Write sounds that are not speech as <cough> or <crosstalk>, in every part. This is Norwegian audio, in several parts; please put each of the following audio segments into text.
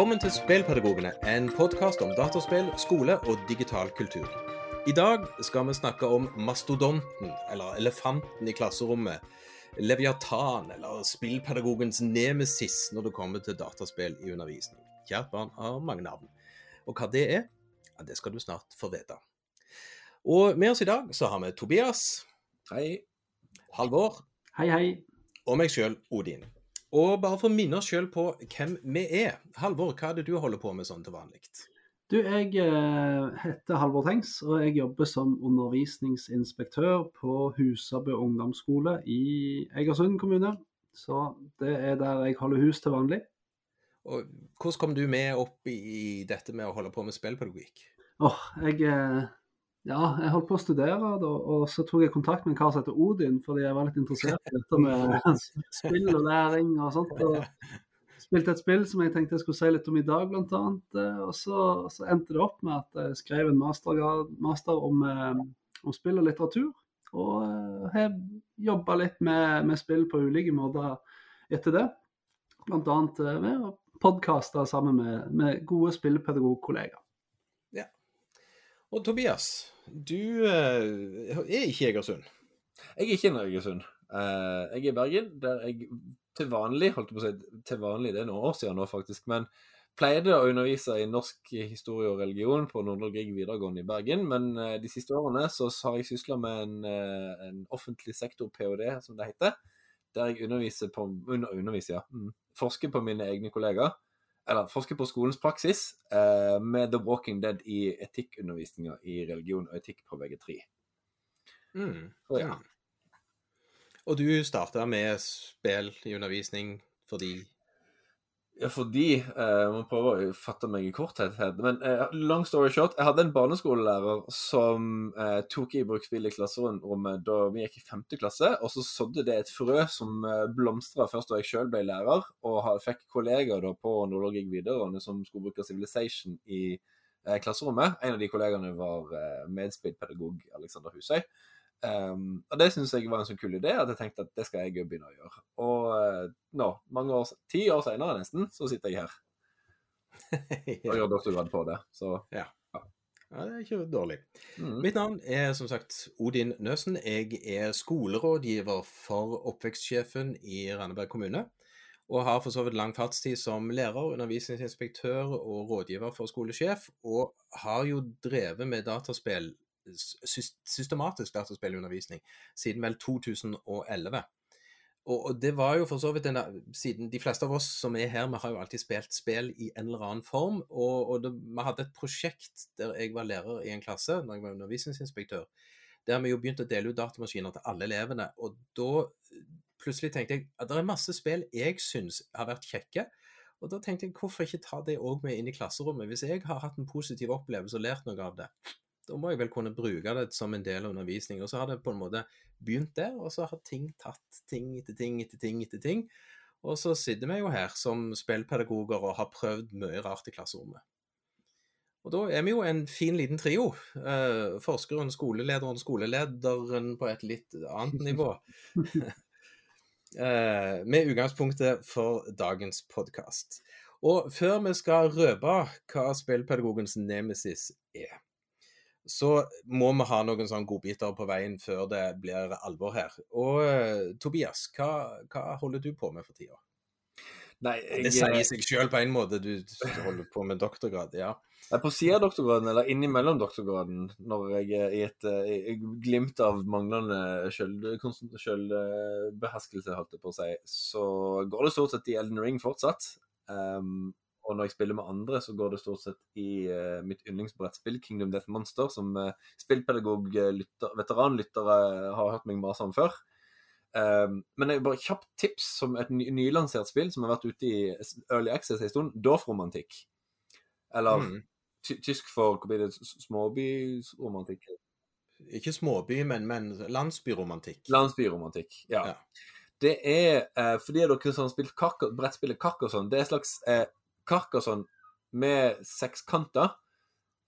Velkommen til Spillpedagogene, en podkast om dataspill, skole og digital kultur. I dag skal vi snakke om mastodonten, eller elefanten i klasserommet. Leviatan, eller spillpedagogens nemesis når det kommer til dataspill i undervisning. Kjært barn har mange navn. Og hva det er, ja, det skal du snart få vite. Og med oss i dag så har vi Tobias. Hei. Halvor. Hei, hei. Og meg sjøl, Odin. Og bare for å minne oss sjøl på hvem vi er. Halvor, hva er det du holder på med sånn til vanlig? Du, jeg eh, heter Halvor Tengs, og jeg jobber som undervisningsinspektør på Husabø ungdomsskole i Egersund kommune. Så det er der jeg holder hus til vanlig. Og hvordan kom du med opp i dette med å holde på med spillpedagogikk? Åh, jeg eh, Ja, jeg holdt på å studere, da, og så tok jeg kontakt med en kar som heter Odin, fordi jeg var litt interessert i dette med <laughs> spill og læring og sånt. og Spilte et spill som jeg tenkte jeg skulle si litt om i dag, bl.a. Og så, så endte det opp med at jeg skrev en mastergrad, master om, eh, om spill og litteratur. Og eh, har jobba litt med, med spill på ulike måter etter det. Bl.a. ved å podkaste sammen med, med gode spillpedagogkollegaer. Ja. Og Tobias, du eh, er ikke i Egersund. Jeg er ikke i Egersund. Eh, jeg er i Bergen, der jeg til vanlig, holdt jeg på å si, til vanlig, det er noen år siden nå faktisk, men pleide å undervise i norsk historie og religion på Nordre Grieg videregående i Bergen. Men eh, de siste årene så har jeg sysla med en, en offentlig sektor-ph.d., som det heter. Der jeg underviser på under, underviser, ja, mm, forsker på mine egne kollegaer. Eller forsker på skolens praksis eh, med The Walking Dead i etikkundervisninga i religion og etikk på VG3. Mm. Så ja. Og du starta med spill i undervisning fordi Ja, fordi eh, Man prøver å fatte meg i korthet. Men eh, long story short, jeg hadde en barneskolelærer som eh, tok i bruk spill i klasserommet da vi gikk i femte klasse. Og så sådde det et frø som eh, blomstra først da jeg sjøl ble lærer, og har- fikk kollegaer da på Nordre videregående som skulle bruke Civilization i eh, klasserommet. En av de kollegaene var eh, medspillpedagog Alexander Husøy. Um, og det syns jeg var en så kul idé at jeg tenkte at det skal jeg begynne å gjøre. Og uh, nå, mange år, ti år senere nesten, så sitter jeg her <laughs> og gjør doktorgrad på det. Så Ja, det er ikke dårlig. mm. Mitt navn er som sagt Odin Nøsen. Jeg er skolerådgiver for oppvekstsjefen i Randaberg kommune. Og har for så vidt lang fartstid som lærer, undervisningsinspektør og rådgiver for skolesjef. Og har jo drevet med dataspill, sys- systematisk dataspillundervisning, siden vel 2011. Og, og det var jo for så vidt denne, siden De fleste av oss som er her, vi har jo alltid spilt spill i en eller annen form. Og, og det, vi hadde et prosjekt der jeg var lærer i en klasse, når jeg var undervisningsinspektør, der vi jo begynte å dele ut datamaskiner til alle elevene. Og da eh, plutselig tenkte jeg at det er masse spill jeg syns har vært kjekke. Og da tenkte jeg hvorfor ikke ta det òg med inn i klasserommet? Hvis jeg har hatt en positiv opplevelse og lært noe av det, da må jeg vel kunne bruke det som en del av undervisning. Og så har det på en måte begynt der, og så har ting tatt ting etter ting etter ting etter ting. Og så sitter vi jo her som spillpedagoger og har prøvd mye rart i klasserommet. Og da er vi jo en fin liten trio. Eh, forskeren, skolelederen, skolelederen på et litt annet <laughs> nivå. eh, med utgangspunktet for dagens podkast. Og før vi skal røpe hva spillpedagogens nemesis er, så må vi ha noen sånne godbiter på veien før det blir alvor her. Og eh, Tobias, hva, hva holder du på med for tida? Nei, Det sier seg sjøl på en måte, du holder på med doktorgrad, ja. jeg på siden av doktorgraden, eller innimellom doktorgraden, når jeg er i et eh, glimt av manglende selvbeherskelse, holdt jeg på å si, så går det stort sett i Elden Ring fortsatt. Um, og når jeg spiller med andre, så går det stort sett i uh, mitt yndlingsbrettspill, Kingdom Death Monster, som uh, spillpedagog, eh, lytter, veteranlyttere har hørt meg mase om før. Um, men jeg bare kjapt tips som et ny, nylansert spill som har vært ute i Early Access en stund. Dorf-romantikk. Eller Mm. ty tysk for hva blir det, småbyromantikk? Ikke småby, men, men landsbyromantikk. Landsbyromantikk. Ja. Ja. Det er eh, for de av dere som har spilt Carca- brettspillet Carcassonne, det er et slags eh, Carcassonne med sekskanter.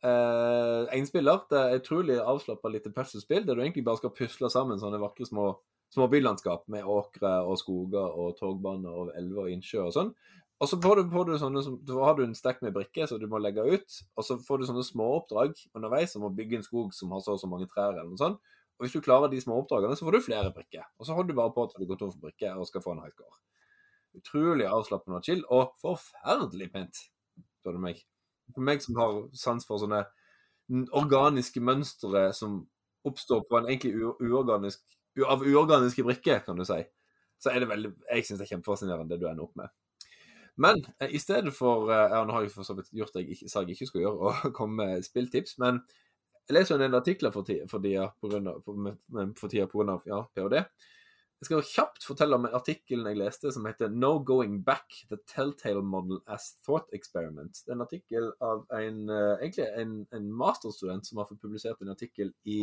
Eh, spiller. Det er utrolig avslappa lite puslespill, der du egentlig bare skal pusle sammen sånne vakre små, små bylandskap med åkre og skoger og togbaner og elver og innsjøer og sånn. Og så får du, får du sånne, så har du en stekk med brikker som du må legge ut, og så får du sånne småoppdrag underveis som å bygge en skog som har så og så mange trær, eller noe sånt. Og hvis du klarer de småoppdragene, så får du flere brikker. Og så holder du bare på til du går tom for brikker og skal få en high score. Utrolig avslappende og chill, og forferdelig pent, spør du meg. For meg som har sans for sånne organiske mønstre som oppstår på en egentlig uorganisk, av uorganiske brikker, kan du si, så er det veldig Jeg syns det er kjempefascinerende det du ender opp med. Men eh, i stedet for eh, Ja, nå har jeg for så vidt gjort det jeg sa jeg ikke skulle gjøre, å komme med spilltips, men jeg leser en del artikler for tida pga. ja, ph.d. Jeg skal kjapt fortelle om artikkelen jeg leste som heter 'No Going Back The Telltale Model as Thought Experiment'. Det er en artikkel av en, eh, egentlig en, en masterstudent som har fått publisert en artikkel i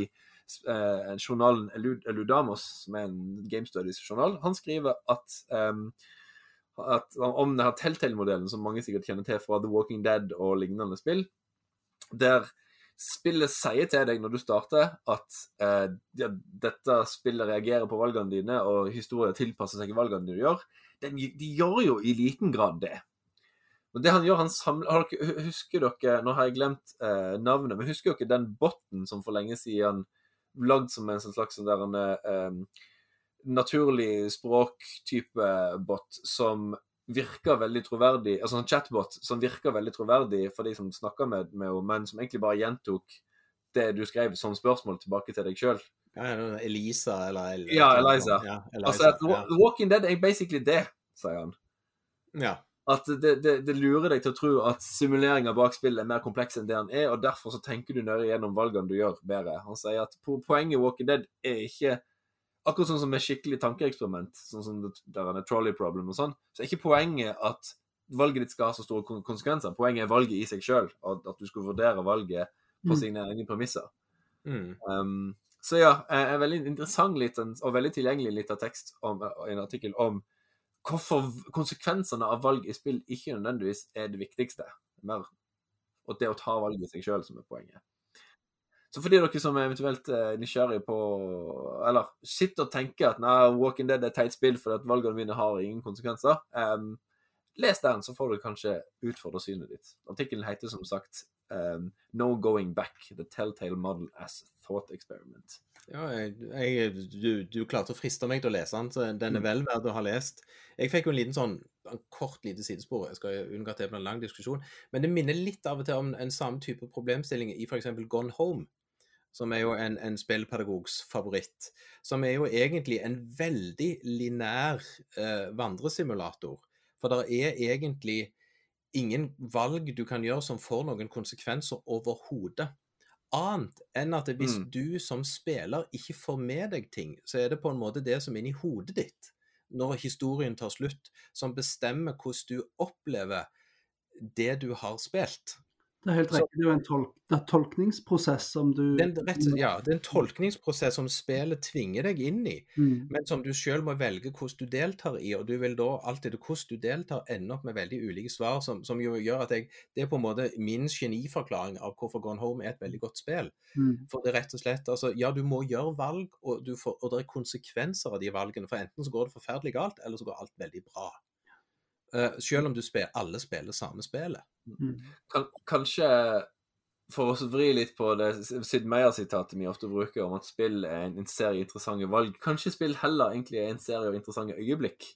eh, journalen Elud Eludamos, som er en game studies-journal. Han skriver at um, at, om denne Telltale-modellen, som mange sikkert kjenner til fra The Walking Dead og lignende spill, der spillet sier til deg når du starter at eh, ja, dette spillet reagerer på valgene dine, og historien tilpasser seg valgene du gjør, den, de gjør jo i liten grad det. Men det han gjør, han samler Husker dere Nå har jeg glemt eh, navnet, men husker dere den botten som for lenge siden lagd som en sånn slags sånn der en, eh, naturlig språk-type bot som virker veldig troverdig, altså en chatbot som virker veldig troverdig for de som snakker med, med henne, men som egentlig bare gjentok det du skrev som spørsmål tilbake til deg sjøl. Elisa eller El Ja, Eliza. Ja, Altså, at ja. Walking Dead er basically det, sier han. ja. At det, det, det lurer deg til å tro at simuleringa bak spillet er mer kompleks enn det han er, og derfor så tenker du nøye gjennom valgene du gjør, bedre. Han sier at poenget i Walking Dead er ikke Akkurat sånn som med skikkelig tankeeksperiment, sånn som det der er trolley problem og sånn, så er ikke poenget at valget ditt skal ha så store konsekvenser. Poenget er valget i seg sjøl, at, du skulle vurdere valget på Mm. sine egne premisser. Mm. Um, så ja, eh, en veldig interessant liten, og veldig tilgjengelig liten tekst om, eh, en artikkel om hvorfor konsekvensene av valg i spill ikke nødvendigvis er det viktigste. Mer og det å ta valget i seg sjøl som er poenget. Så for de dere som er eventuelt er nysgjerrige på Eller sitter og tenker at nei, Walking Dead er et teit spill fordi at valgene mine har ingen konsekvenser, um, les den, så får du kanskje utfordre synet ditt. Artikkelen heter som sagt um, No Going Back The Telltale Model as Thought Experiment. Ja, jeg, jeg, du, du klarte å friste meg til å lese den, så den er vel verd å ha lest. Jeg fikk jo en liten sånn en kort lite sidespor, jeg skal unngå at det blir en lang diskusjon, men det minner litt av og til om en samme type problemstilling i f.eks. Gone Home, som er jo en, en spillpedagogs favoritt. Som er jo egentlig en veldig linær eh, vandresimulator. For det er egentlig ingen valg du kan gjøre som får noen konsekvenser overhodet. Annet enn at hvis Mm. du som spiller ikke får med deg ting, så er det på en måte det som er inni hodet ditt, når historien tar slutt, som bestemmer hvordan du opplever det du har spilt. Det er helt riktig. Det er jo en tolk, det er tolkningsprosess som du er, rett, ja, det er en tolkningsprosess som spillet tvinger deg inn i, Mm. men som du selv må velge hvordan du deltar i. Og du vil da alltid hvordan du deltar, ende opp med veldig ulike svar, som, som jo gjør at jeg Det er på en måte min geniforklaring av hvorfor Gone Home er et veldig godt spill. Mm. For det er rett og slett altså, Ja, du må gjøre valg, og, du får, og det er konsekvenser av de valgene. For enten så går det forferdelig galt, eller så går alt veldig bra. Eh, selv om du spiller, alle spiller samme spillet. Mm. Kanskje for å vri litt på det Sid Meyer-sitatet vi ofte bruker om at spill er en, en serie interessante valg. Kanskje spill heller egentlig er en serie av interessante øyeblikk?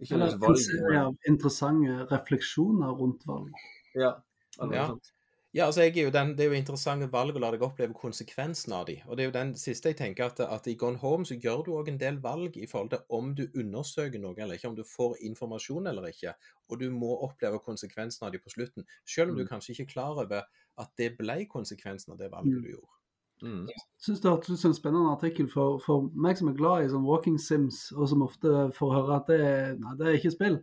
Ikke Eller en serie av interessante refleksjoner rundt valg. ja, eller Ja. sant sånt. Ja, altså jeg er jo den, Det er jo interessante valg å la deg oppleve konsekvensen av de. Og det er jo den siste jeg tenker at, at i Gone Home så gjør du òg en del valg i forhold til om du undersøker noe eller ikke, om du får informasjon eller ikke. Og du må oppleve konsekvensen av de på slutten. Selv om du Mm. kanskje ikke er klar over at det ble konsekvensen av det valget Mm. du gjorde. Mm. synes det hørtes ut som en spennende artikkel for, for meg som er glad i sånn walking sims, og som ofte får høre at det, nei, det er ikke spill.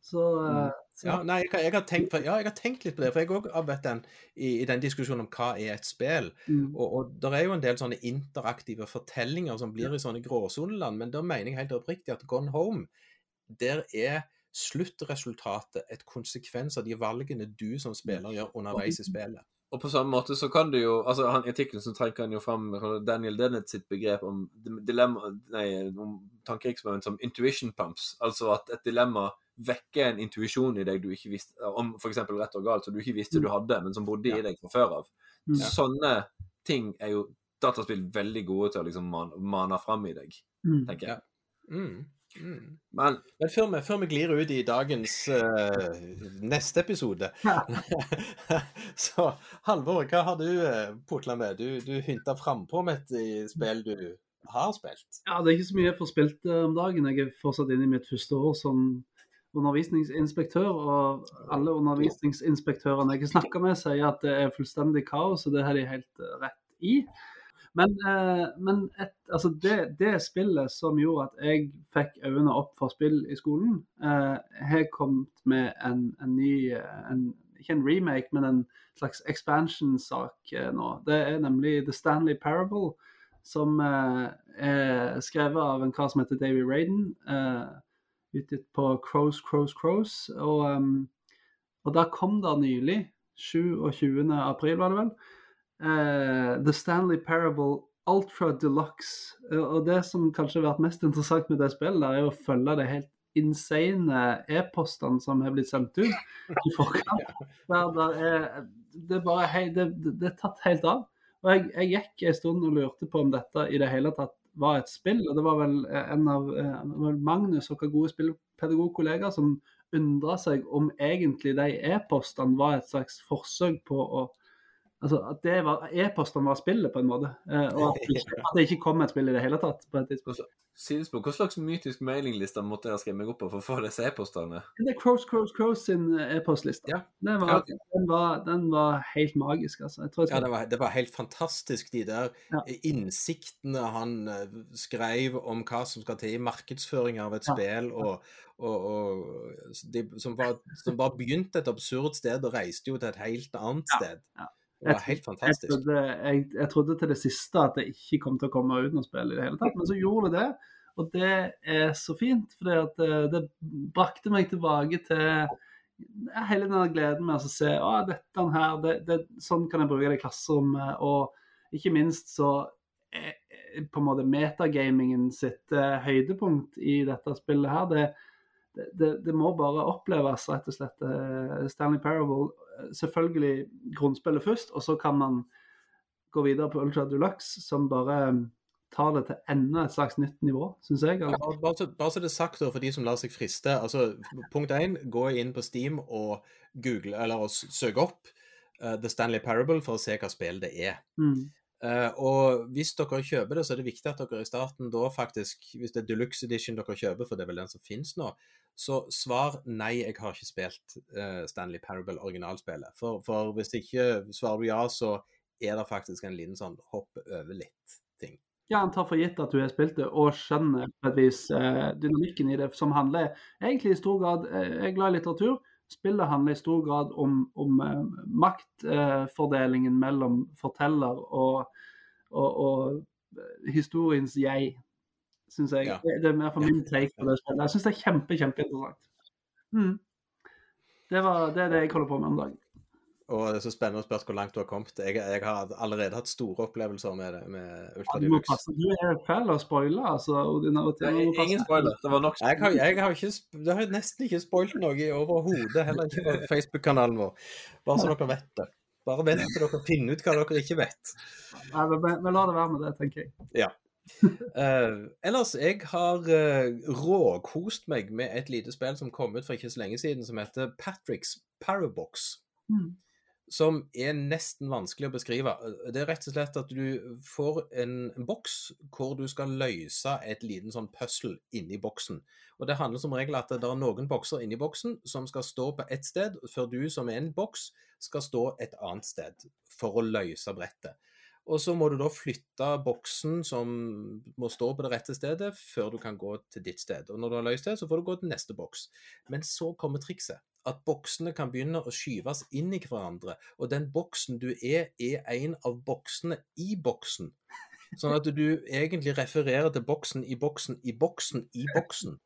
Så, eh, så Ja, nei, jeg, har- jeg, har tenkt, ja, jeg har tenkt litt på det, for jeg òg har vært den i, i den diskusjonen om hva er et spill. mm, Og, og det er jo en del sånne interaktive fortellinger som blir i sånne gråsoneland, men da mener jeg helt oppriktig at Gone Home, der er sluttresultatet et konsekvens av de valgene du som spiller gjør underveis i spillet. Og på samme måte så kan du jo altså han, I artikkelen så trekker han jo fram Daniel Dennett sitt begrep om dilemma, nei, om tankeeksperiment som intuition pumps. Altså at et dilemma vekker en intuisjon i deg du ikke visste om f.eks. rett og galt, som du ikke visste du hadde, men som bodde i deg fra før av. Mm. Sånne ting er jo dataspill veldig gode til å liksom man, mane fram i deg, Mm. tenker jeg. Mm. Mm. Men Men før vi, før vi glir ut i dagens uh, neste episode Ja. <laughs> Så Halvor, hva har du uh, putla med? Du, du hinta frampå med et eh, spill du har spilt. Ja, det er ikke så mye jeg får spilt uh, om dagen. Jeg er fortsatt inne i mitt første år som undervisningsinspektør. Og alle undervisningsinspektørene jeg har snakka med, sier at det er fullstendig kaos, og det har de helt eh, rett i. Men, eh, men et, altså det, det spillet som gjorde at jeg fikk øynene opp for spill i skolen, eh, har kommet med en, en ny eh, en, Ikke en remake, men en slags expansion-sak nå. Det er nemlig The Stanley Parable som er skrevet av en kar som heter Davy Raiden. Utgitt på Crows, Crows, Crows. Og, og der kom det nylig, 27. april var det vel, The Stanley Parable Ultra Deluxe. Eh, og det som kanskje har vært mest interessant med det spillet, er å følge det helt insane e-postene som har blitt sendt ut i forkant. Der, der er, det, er hei, det, det, er tatt helt av. Og jeg, jeg gikk en stund og lurte på om dette i det hele tatt var et spill. Og det var vel en av vel Magnus og gode spillpedagogkollegaer som undra seg om egentlig de e-postene var et slags forsøk på å Altså at det var e-postene var spillet, på en måte. Eh, og at det, <laughs> ikke, at det ikke kom et spill i det hele tatt. på et tidspunkt. sidespor, hva slags mytisk mailingliste måtte jeg skrive meg opp på for å få disse e-postene? Det er Crows, Crows, Crows sin eh, e-postliste. Ja. Den, var, Ja. den, var, den var helt magisk, altså. Jeg tror jeg Ja, det var, det var helt fantastisk, de der Ja. innsiktene han eh, skrev om hva som skal til i markedsføring av et Ja. spill, og, og, og de, som, var, som bare begynte et absurd sted og reiste jo til et helt annet Ja, sted. ja. Det var Jeg- helt jeg, fantastisk. trodde, jeg, jeg trodde til det siste at det ikke kom til å komme ut noe spill i det hele tatt, men så gjorde det det. Og det er så fint, for det, det brakte meg tilbake til hele den gleden med å se å, dette her, det, det, sånn kan jeg bruke det i klasserommet. Og ikke minst så er er på en måte metagamingen sitt eh, høydepunkt i dette spillet her. Det, det, det, må bare oppleves, rett og slett. eh, Stanley Parable. Selvfølgelig grunnspillet først, og så kan man gå videre på Ultra Deluxe, som bare eh, tar det til enda et slags nytt nivå, syns jeg. Ja, bare, så, bare så det er sagt for de som lar seg friste. altså Punkt én, gå inn på Steam og google, eller søke opp uh, The Stanley Parable for å se hva spillet det er. Mm. Eh, og hvis dere kjøper det, så er det viktig at dere i starten da faktisk, hvis det er Deluxe Edition dere kjøper, for det er vel den som finnes nå, så svar nei, jeg har ikke spilt uh, Stanley Parable originalspillet. For, for hvis ikke svarer du ja, så er det faktisk en liten sånn hopp over litt-ting. Ja, han tar for gitt at du har spilt det, og skjønner på et vis uh, dynamikken i det, som handler egentlig i stor grad Jeg er glad i litteratur. Spillet handler i stor grad om, om eh, maktfordelingen mellom forteller og, og, og historiens jeg, syns jeg. Ja. Det, det er mer for min take på det spillet. Jeg syns det er kjempe, kjempeinteressant. Mm. Det, var, det er det jeg holder på med om dagen. Og det er så spennende å spørre hvor langt du har kommet. Jeg, jeg har allerede hatt store opplevelser med med Ultra Ja, du, må Deluxe. passe. du er fæl å spoile, altså. Ingen spoiler. Det var nok Jeg har, jeg har, ikke, jeg har nesten ikke spoilt noe i overhodet, heller ikke på Facebook-kanalen vår. Bare så dere vet det. Bare vent til dere finner ut hva dere ikke vet. Nei, men, men, men la det være med det, tenker jeg. Eh, ellers, jeg har uh, råkost meg med et lite spill som kom ut for ikke så lenge siden, som heter Patrick's Parabox. Mm. Som er nesten vanskelig å beskrive. Det er rett og slett at du får en, en boks hvor du skal løse et liten sånn puzzle inni boksen. Og det handler som regel at det er noen bokser inni boksen som skal stå på ett sted, før du som er en boks skal stå et annet sted for å løse brettet. Og så må du da flytte boksen som må stå på det rette stedet, før du kan gå til ditt sted. Og når du har løst det, så får du gå til neste boks. Men så kommer trikset. At boksene kan begynne å skyves inn i hverandre. Og den boksen du er, er en av boksene i boksen. Sånn at du egentlig refererer til boksen i boksen i boksen i boksen.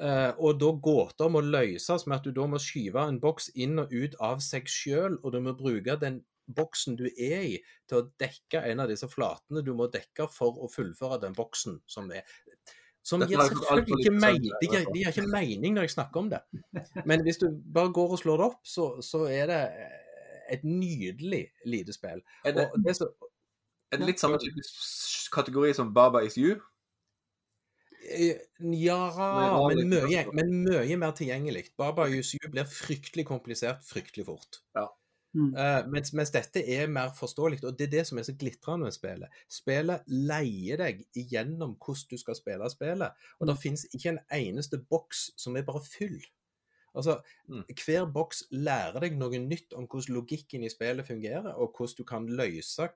Uh, og da gåter må løses med at du da må skyve en boks inn og ut av seg sjøl, og du må bruke den boksen du er i, til å dekke en av disse flatene du må dekke for å fullføre den boksen som er som gir selvfølgelig ikke mening, det gir, ikke mening når jeg snakker om det. <laughs> Men hvis du bare går og slår det opp, så, så er det et nydelig lite spill. Er det, det så, er det litt samme type kategori som Baba is you? Eh, Ja, men mye, men mye mer tilgjengelig. Baba USU blir fryktelig komplisert fryktelig fort. Mm. Eh, mens, mens dette er mer forståelig, og det er det som er så glitrende med spillet. Spillet leier deg igjennom hvordan du skal spille spillet, og det Mm. finnes ikke en eneste boks som er bare fyll. Altså, Mm. Hver boks lærer deg noe nytt om hvordan logikken i spillet fungerer, og hvordan du kan løse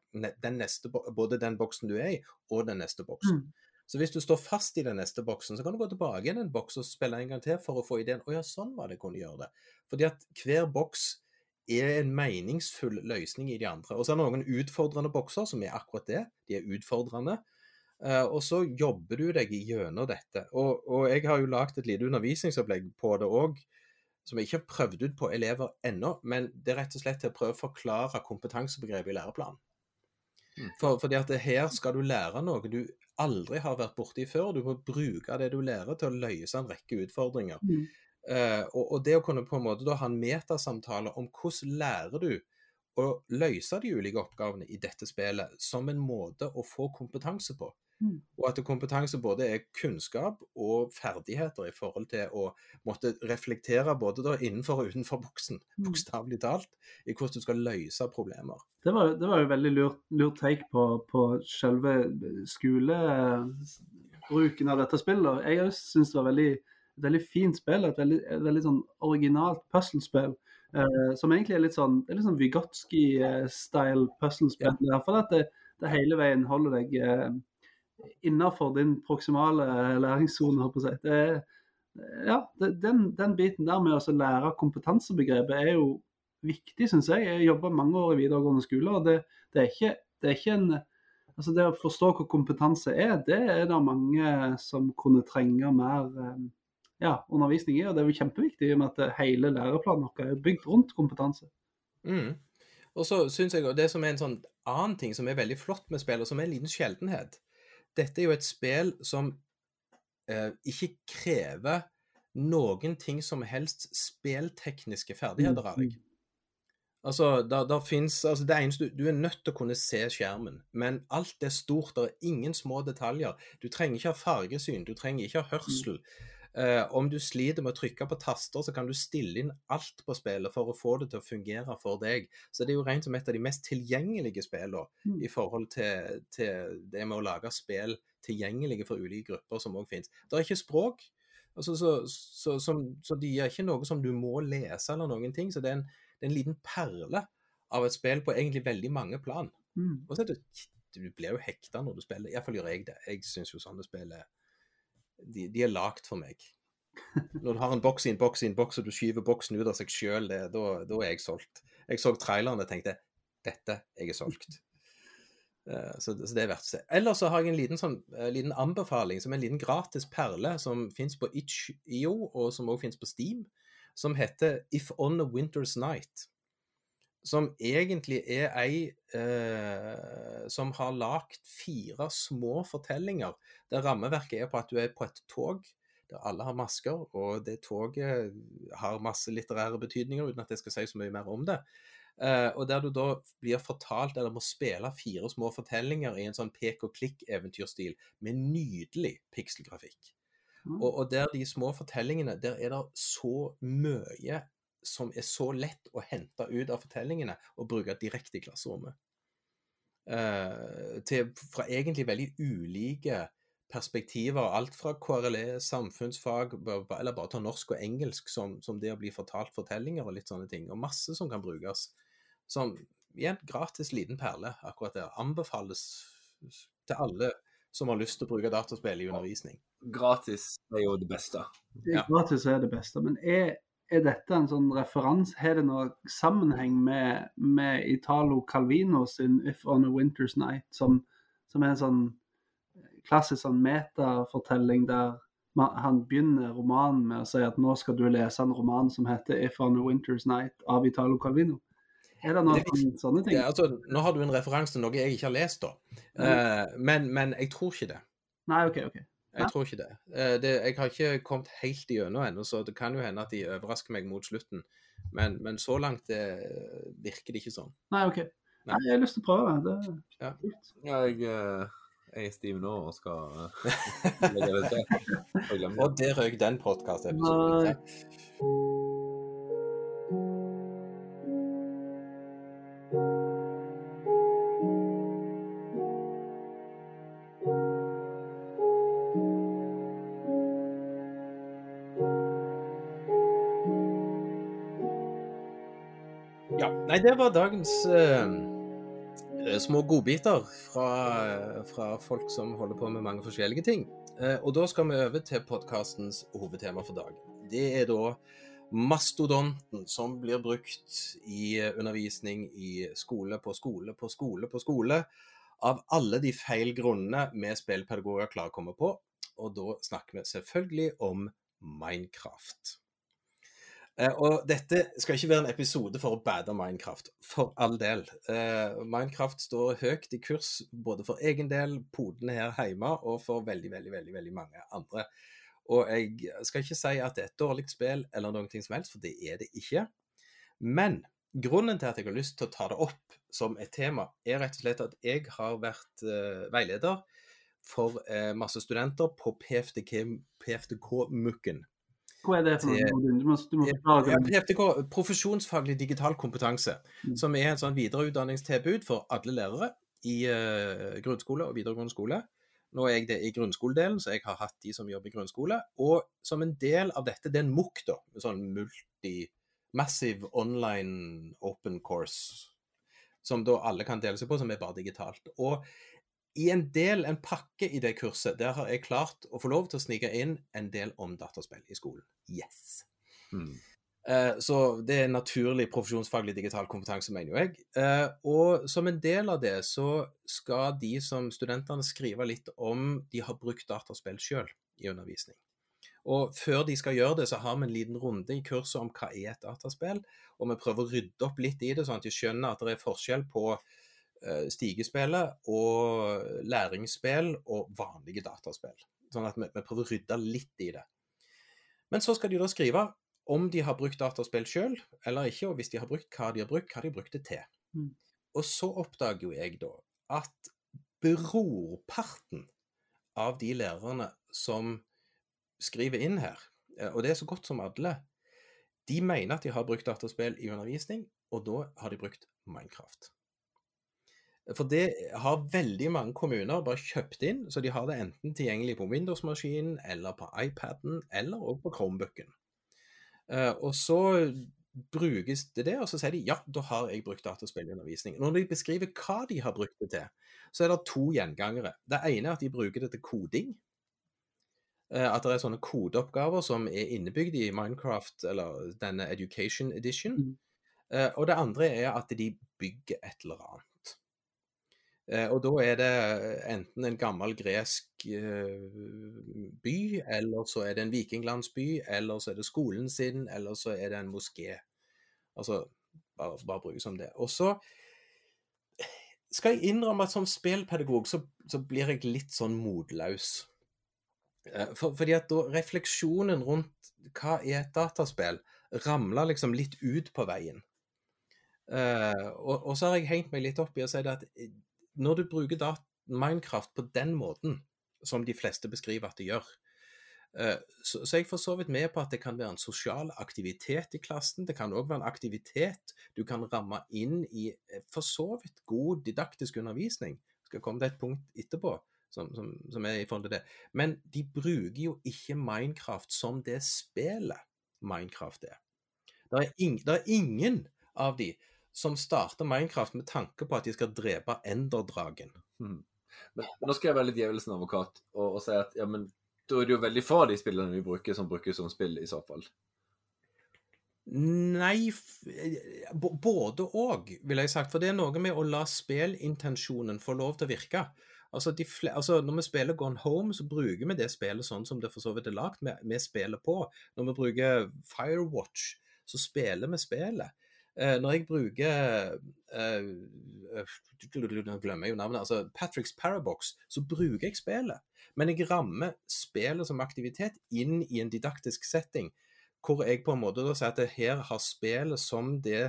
den neste, både den boksen du er i, og den neste boksen. Mm. Så hvis du står fast i den neste boksen, så kan du gå tilbake igjen en boks og spille en gang til for å få ideen å ja, sånn var det jeg kunne gjøre det. Fordi at hver boks er en meningsfull løsning i de andre. Og så er det noen utfordrende bokser som er akkurat det. De er utfordrende. Eh, og så jobber du deg gjennom dette. Og, og jeg har jo lagd et lite undervisningsopplegg på det òg, som jeg ikke har prøvd ut på elever ennå. Men det er rett og slett til å prøve å forklare kompetansebegrepet i læreplanen. Mm. For, fordi at her skal du lære noe du aldri har vært borti før. Du må bruke det du lærer til å løse en rekke utfordringer. Mm. Eh, og, og det å kunne på en måte da ha en metasamtale om hvordan lærer du å løse de ulike oppgavene i dette spillet som en måte å få kompetanse på. Mm. Og at kompetanse både er kunnskap og ferdigheter i forhold til å måtte reflektere både da innenfor og utenfor boksen, Mm. bokstavelig talt, i hvordan du skal løse problemer. Det var, det var jo veldig lurt, lurt take på, på selve skolebruken av dette spillet. Jeg syns det var veldig, et veldig fint spill. Et veldig, et veldig sånn originalt puslespill. Eh, som egentlig er litt sånn det er litt sånn Vygotsky-style puslespill. Ja. For at det, det hele veien holder deg eh, innafor din proksimale læringssone, holdt på å si. Det, ja, det, den, den biten der med å lære kompetansebegrepet er jo viktig, syns jeg. Jeg jobba mange år i videregående skole, og det, det, er ikke, det er ikke en Altså Det å forstå hva kompetanse er, det er det mange som kunne trenge mer eh, ja, undervisning i. Og det er jo kjempeviktig i og med at hele læreplanen vår er bygd rundt kompetanse. Mm. Og så synes jeg, og det som er en sånn annen ting som er veldig flott med spill, og som er en liten sjeldenhet Dette er jo et spill som eh, ikke krever noen ting som helst speltekniske ferdigheter av deg. Altså, der, der finnes, altså det eneste, du, du er nødt til å kunne se skjermen, men alt er stort, det er ingen små detaljer. Du trenger ikke ha fargesyn, du trenger ikke ha hørsel. Eh, om du sliter med å trykke på taster, så kan du stille inn alt på spillet for å få det til å fungere for deg. Så det er jo rent som et av de mest tilgjengelige spillene Mm. i forhold til, til det med å lage spill tilgjengelige for ulike grupper som òg finnes. Det er ikke språk, altså, så, så, så, så de er ikke noe som du må lese eller noen ting. Så det er en, det er en liten perle av et spill på egentlig veldig mange plan. Mm. Og så er det, du blir jo hekta når du spiller. Iallfall gjør jeg det. Jeg syns jo sånne spill er de, de er lagd for meg. Når du har en boks i en boks i en boks, og du skyver boksen ut av seg sjøl, da, da er jeg solgt. Jeg så traileren og tenkte dette, jeg er solgt. <laughs> Eh, Så, så det er verdt å se. Ellers så har jeg en liten, sånn, eh, liten anbefaling, som en liten gratis perle, som fins på itch.io, og som også fins på Steam, som heter If On a Winter's Night. Som egentlig er ei eh, som har lagd fire små fortellinger, der rammeverket er på at du er på et tog der alle har masker, og det toget har masse litterære betydninger, uten at jeg skal si så mye mer om det. Eh, og der du da blir fortalt, eller må spille fire små fortellinger i en sånn pek og klikk-eventyrstil, med nydelig pikselgrafikk. Mm. Og, og der de små fortellingene, der er det så mye som er så lett å hente ut av fortellingene og bruke direkte i klasserommet. Uh, til, fra egentlig veldig ulike perspektiver, alt fra KRLE, samfunnsfag, eller bare ta norsk og engelsk som, som det å bli fortalt fortellinger og litt sånne ting, og masse som kan brukes. Som igjen, gratis liten perle akkurat der. Anbefales til alle som har lyst til å bruke dataspill i undervisning. Gratis er jo det beste. Det Ja. er Gratis er det beste. Men er, er dette en sånn referanse? Har det noe sammenheng med, med Italo Calvino sin 'If on a Winter's Night', som, som er en sånn klassisk sånn metafortelling der man, han begynner romanen med å si at nå skal du lese en roman som heter 'If on a Winter's Night' av Italo Calvino? Er det noen Det sånne ting? Det, altså, nå har du en referanse til noe jeg ikke har lest, da. Eh, men, men jeg tror ikke det. Nei, OK. ok. Jeg tror ikke det. Eh, det. Jeg har ikke kommet helt igjennom ennå, så det kan jo hende at de overrasker meg mot slutten. Men, men så langt det virker det ikke sånn. Nei, OK. Nei, jeg har lyst til å prøve det. Ja. er. Ja, jeg, eh, jeg er stiv nå og skal <laughs> eh, legge det til. Og der røyk den podkast-episoden. Det var dagens eh, små godbiter fra, fra folk som holder på med mange forskjellige ting. Uh, og da skal vi over til podkastens hovedtema for dagen. Det er da mastodonten som blir brukt i undervisning i skole på skole på skole på skole av alle de feil grunnene vi spillpedagoger klarer å komme på. Og da snakker vi selvfølgelig om Minecraft. Eh, og dette skal ikke være en episode for å bade Minecraft, for all del. Eh, Minecraft står høyt i kurs både for egen del, podene her hjemme, og for veldig, veldig, veldig, veldig mange andre. Og jeg skal ikke si at det er et dårlig spill eller noe som helst, for det er det ikke. Men grunnen til at jeg har lyst til å ta det opp som et tema, er rett og slett at jeg har vært uh, veileder for uh, masse studenter på PFDK, PFDK-mukken. Hva er det for noe? Du må, du må forklare. PFTK, profesjonsfaglig digital kompetanse, Mm. som er et sånn videreutdanningstilbud for alle lærere i uh, grunnskole og videregående skole. Nå er jeg det i grunnskoledelen, så jeg har hatt de som jobber i grunnskole. Og som en del av dette, det er en MOOC, da, en sånn multi, massive online open course, som da alle kan dele seg på, som er bare digitalt. Og i en del, en pakke i det kurset, der har jeg klart å få lov til å snike inn en del om dataspill i skolen. Yes! Mm. Eh, Så det er naturlig profesjonsfaglig digital kompetanse, mener jo jeg. Eh, Og som en del av det så skal de som studentene skrive litt om de har brukt dataspill sjøl i undervisning. Og før de skal gjøre det, så har vi en liten runde i kurset om hva er et dataspill, og vi prøver å rydde opp litt i det, sånn at de skjønner at det er forskjell på stigespillet og læringsspill og vanlige dataspill. Sånn at vi, vi prøver å rydde litt i det. Men så skal de da skrive om de har brukt dataspill sjøl eller ikke, og hvis de har brukt hva de har brukt, hva de har brukt det til. Mm. Og så oppdager jo jeg da at brorparten av de lærerne som skriver inn her, eh, og det er så godt som alle, de mener at de har brukt dataspill i undervisning, og da har de brukt Minecraft. For det har veldig mange kommuner bare kjøpt inn, så de har det enten tilgjengelig på Windows-maskinen, eller på iPaden, eller også på Chromebooken. Eh, og så brukes det det, og så sier de ja, da har jeg brukt dataspill i undervisning. Når de beskriver hva de har brukt det til, så er det to gjengangere. Det ene er at de bruker det til koding. Eh, At det er sånne kodeoppgaver som er innebygd i Minecraft, eller denne Education Edition. Mm. Eh, Og det andre er at de bygger et eller annet. Eh, Og da er det enten en gammel gresk eh, by, eller så er det en vikinglandsby, eller så er det skolen sin, eller så er det en moské. Altså, bare, bare bruk som det. Og så skal jeg innrømme at som spillpedagog så, så blir jeg litt sånn motløs. Eh, For, fordi at da refleksjonen rundt hva er et dataspill, ramler liksom litt ut på veien. Uh, og, og så har jeg hengt meg litt opp i å si det at eh, når du bruker Minecraft på den måten, som de fleste beskriver at de gjør, eh, så, så er jeg for så vidt med på at det kan være en sosial aktivitet i klassen. Det kan òg være en aktivitet du kan ramme inn i eh, for så vidt god didaktisk undervisning. Jeg skal komme til et punkt etterpå som, som, som er i forhold til det. Men de bruker jo ikke Minecraft som det spillet Minecraft er. Det er, ing, er ingen av de som starter Minecraft med tanke på at de skal drepe Enderdragen. Mm. Men, men nå skal jeg være litt djevelens advokat og, og si at ja, men da er det jo veldig få av de spillene vi bruker, som brukes som spill, i så fall. Nei, eh, både og, vil jeg sagt. For det er noe med å la spillintensjonen få lov til å virke. Altså, altså, Når vi spiller Gone Home, så bruker vi det spillet sånn som det for så vidt er lagt. Vi, vi spiller på. Når vi bruker Firewatch, så spiller vi spillet. Eh, når jeg bruker eh, Nå glemmer jeg jo navnet. altså Patricks Parabox, så bruker jeg spillet. Men jeg rammer spillet som aktivitet inn i en didaktisk setting, hvor jeg på en måte da sier at her har spillet som det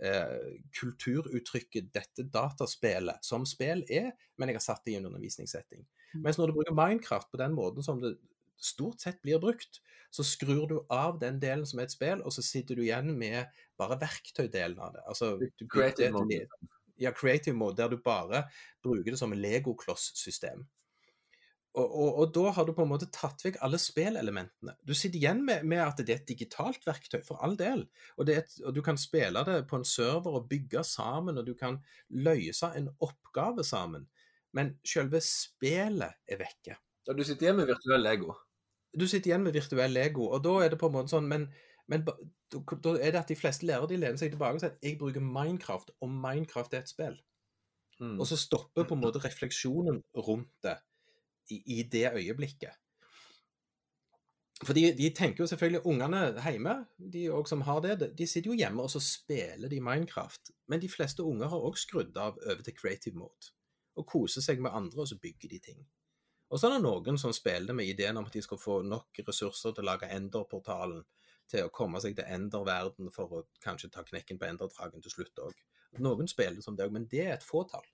eh, kulturuttrykket dette dataspillet som spill er, men jeg har satt det i en undervisningssetting. Mm. Mens når du bruker Minecraft på den måten som det stort sett blir brukt, så skrur du av den delen som er et spill, og så sitter du igjen med bare verktøydelen av det. Altså, du Creative det- mode. Ja, creative mode, der du bare bruker det som en legokloss-system. Og, og, og da har du på en måte tatt vekk alle spillelementene. Du sitter igjen med, med at det er et digitalt verktøy, for all del. Og, det et, og du kan spille det på en server og bygge sammen, og du kan løse en oppgave sammen. Men selve spillet er vekke. Ja, du sitter igjen med virtuell Lego. Du sitter igjen med virtuell Lego, og da er det på en måte sånn Men, men da er det at de fleste lærere de lener seg tilbake og sier at jeg bruker Minecraft, og Minecraft er et spill. Mm. Og så stopper på en måte refleksjonen rundt det i, i det øyeblikket. For de, de tenker jo selvfølgelig Ungene hjemme, de òg som har det, de sitter jo hjemme og så spiller de Minecraft. Men de fleste unger har også skrudd av over til creative mode. Og koser seg med andre, og så bygger de ting. Og så er det noen som spiller med ideen om at de skal få nok ressurser til å lage Ender-portalen, til å komme seg til Ender-verden for å kanskje ta knekken på Ender-dragen til slutt òg. Noen spiller som det òg, men det er et fåtall.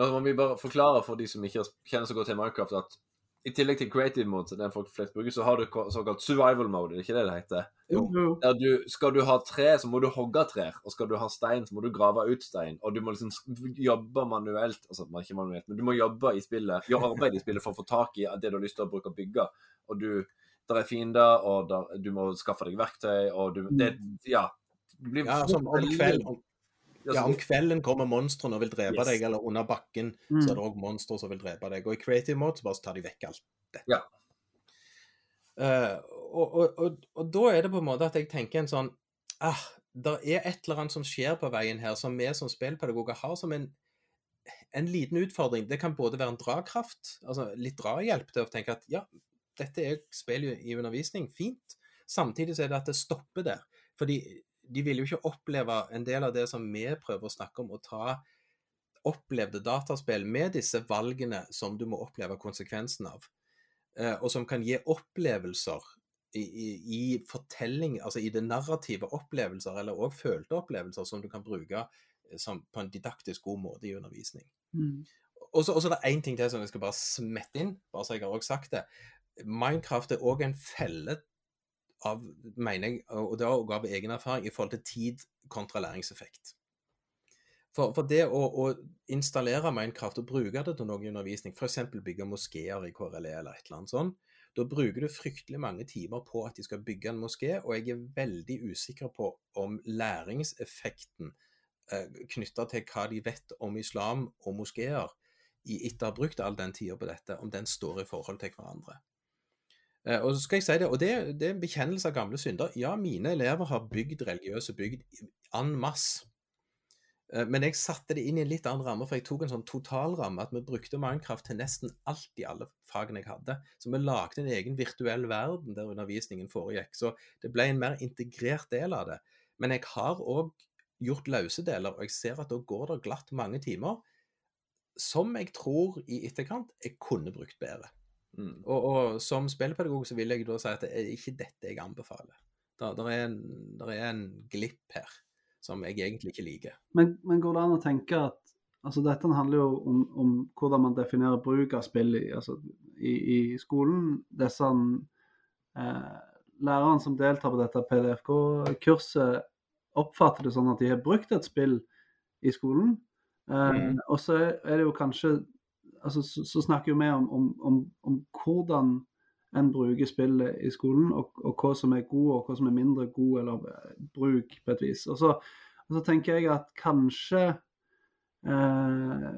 Må vi bare forklare for de som ikke kjenner så godt til Minecraft, at i tillegg til creative mode, den folk flest bruker, så har du såkalt survival mode, er det ikke det det heter? Jo. Jo. Der du, skal du ha tre, så må du hogge trær, og skal du ha stein, så må du grave ut stein, og du må liksom jobbe manuelt, altså ikke manuelt, men du må jobbe i spillet, gjøre arbeid i spillet for å få tak i det du har lyst til å bruke og bygge, og du, der er fiender, og der, du må skaffe deg verktøy, og du, det, ja, det blir Ja, som om, kveld, om, Ja, om kvelden kommer monstrene og vil drepe Yes. deg, eller under bakken Mm. så er det òg monstre som vil drepe deg. Og i creative mode så bare tar de vekk alt dette. Ja. Uh, og, og, og, og da er det på en måte at jeg tenker en sånn ah, Det er et eller annet som skjer på veien her, som vi som spillpedagoger har som en, en liten utfordring. Det kan både være en dragkraft, altså litt drahjelp til å tenke at ja, dette er spill i undervisning, fint. Samtidig så er det at det stopper der. Fordi de vil jo ikke oppleve en del av det som vi prøver å snakke om, å ta opplevde dataspill med disse valgene som du må oppleve konsekvensen av, eh, og som kan gi opplevelser i, i, i fortelling, altså i det narrative opplevelser, eller òg følte opplevelser som du kan bruke eh, som, på en didaktisk god måte i undervisning. Mm. Og så og så er det én ting til som jeg skal bare smette inn, bare så jeg har også sagt det. Minecraft er òg en felle av, mener jeg, og det er også av egen erfaring, i forhold til tid kontra læringseffekt. For, for det å, å installere Minecraft og bruke det til noe undervisning, f.eks. bygge moskeer i KRLE eller et eller annet sånt, da bruker du fryktelig mange timer på at de skal bygge en moské, og jeg er veldig usikker på om læringseffekten eh, knytta til hva de vet om islam og moskeer, i etter å ha brukt all den tida på dette, om den står i forhold til hverandre. Eh, og så skal jeg si det, og det, det er en bekjennelse av gamle synder. Ja, mine elever har bygd religiøse bygd en masse. Eh, Men jeg satte det inn i en litt annen ramme, for jeg tok en sånn totalramme at vi brukte Minecraft til nesten alt i alle fagene jeg hadde. Så vi lagde en egen virtuell verden der undervisningen foregikk. Så det ble en mer integrert del av det. Men jeg har òg gjort løse deler, og jeg ser at da går det glatt mange timer som jeg tror i etterkant jeg kunne brukt bedre. Mm. Og, og som spillpedagog så vil jeg da si at det er ikke dette jeg anbefaler. Det er, en, er en glipp her som jeg egentlig ikke liker. Men, men går det an å tenke at altså Dette handler jo om, om hvordan man definerer bruk av spill i, altså, i, i skolen. Disse eh, lærerne som deltar på dette PDFK-kurset, oppfatter det sånn at de har brukt et spill i skolen. Eh, mm. Og så er det jo kanskje altså, så, så snakker vi om, om, om, om hvordan en bruker spillet i skolen, og, og hva som er god og hva som er mindre god eller eh, bruk, på et vis. Og så, og så tenker jeg at kanskje eh,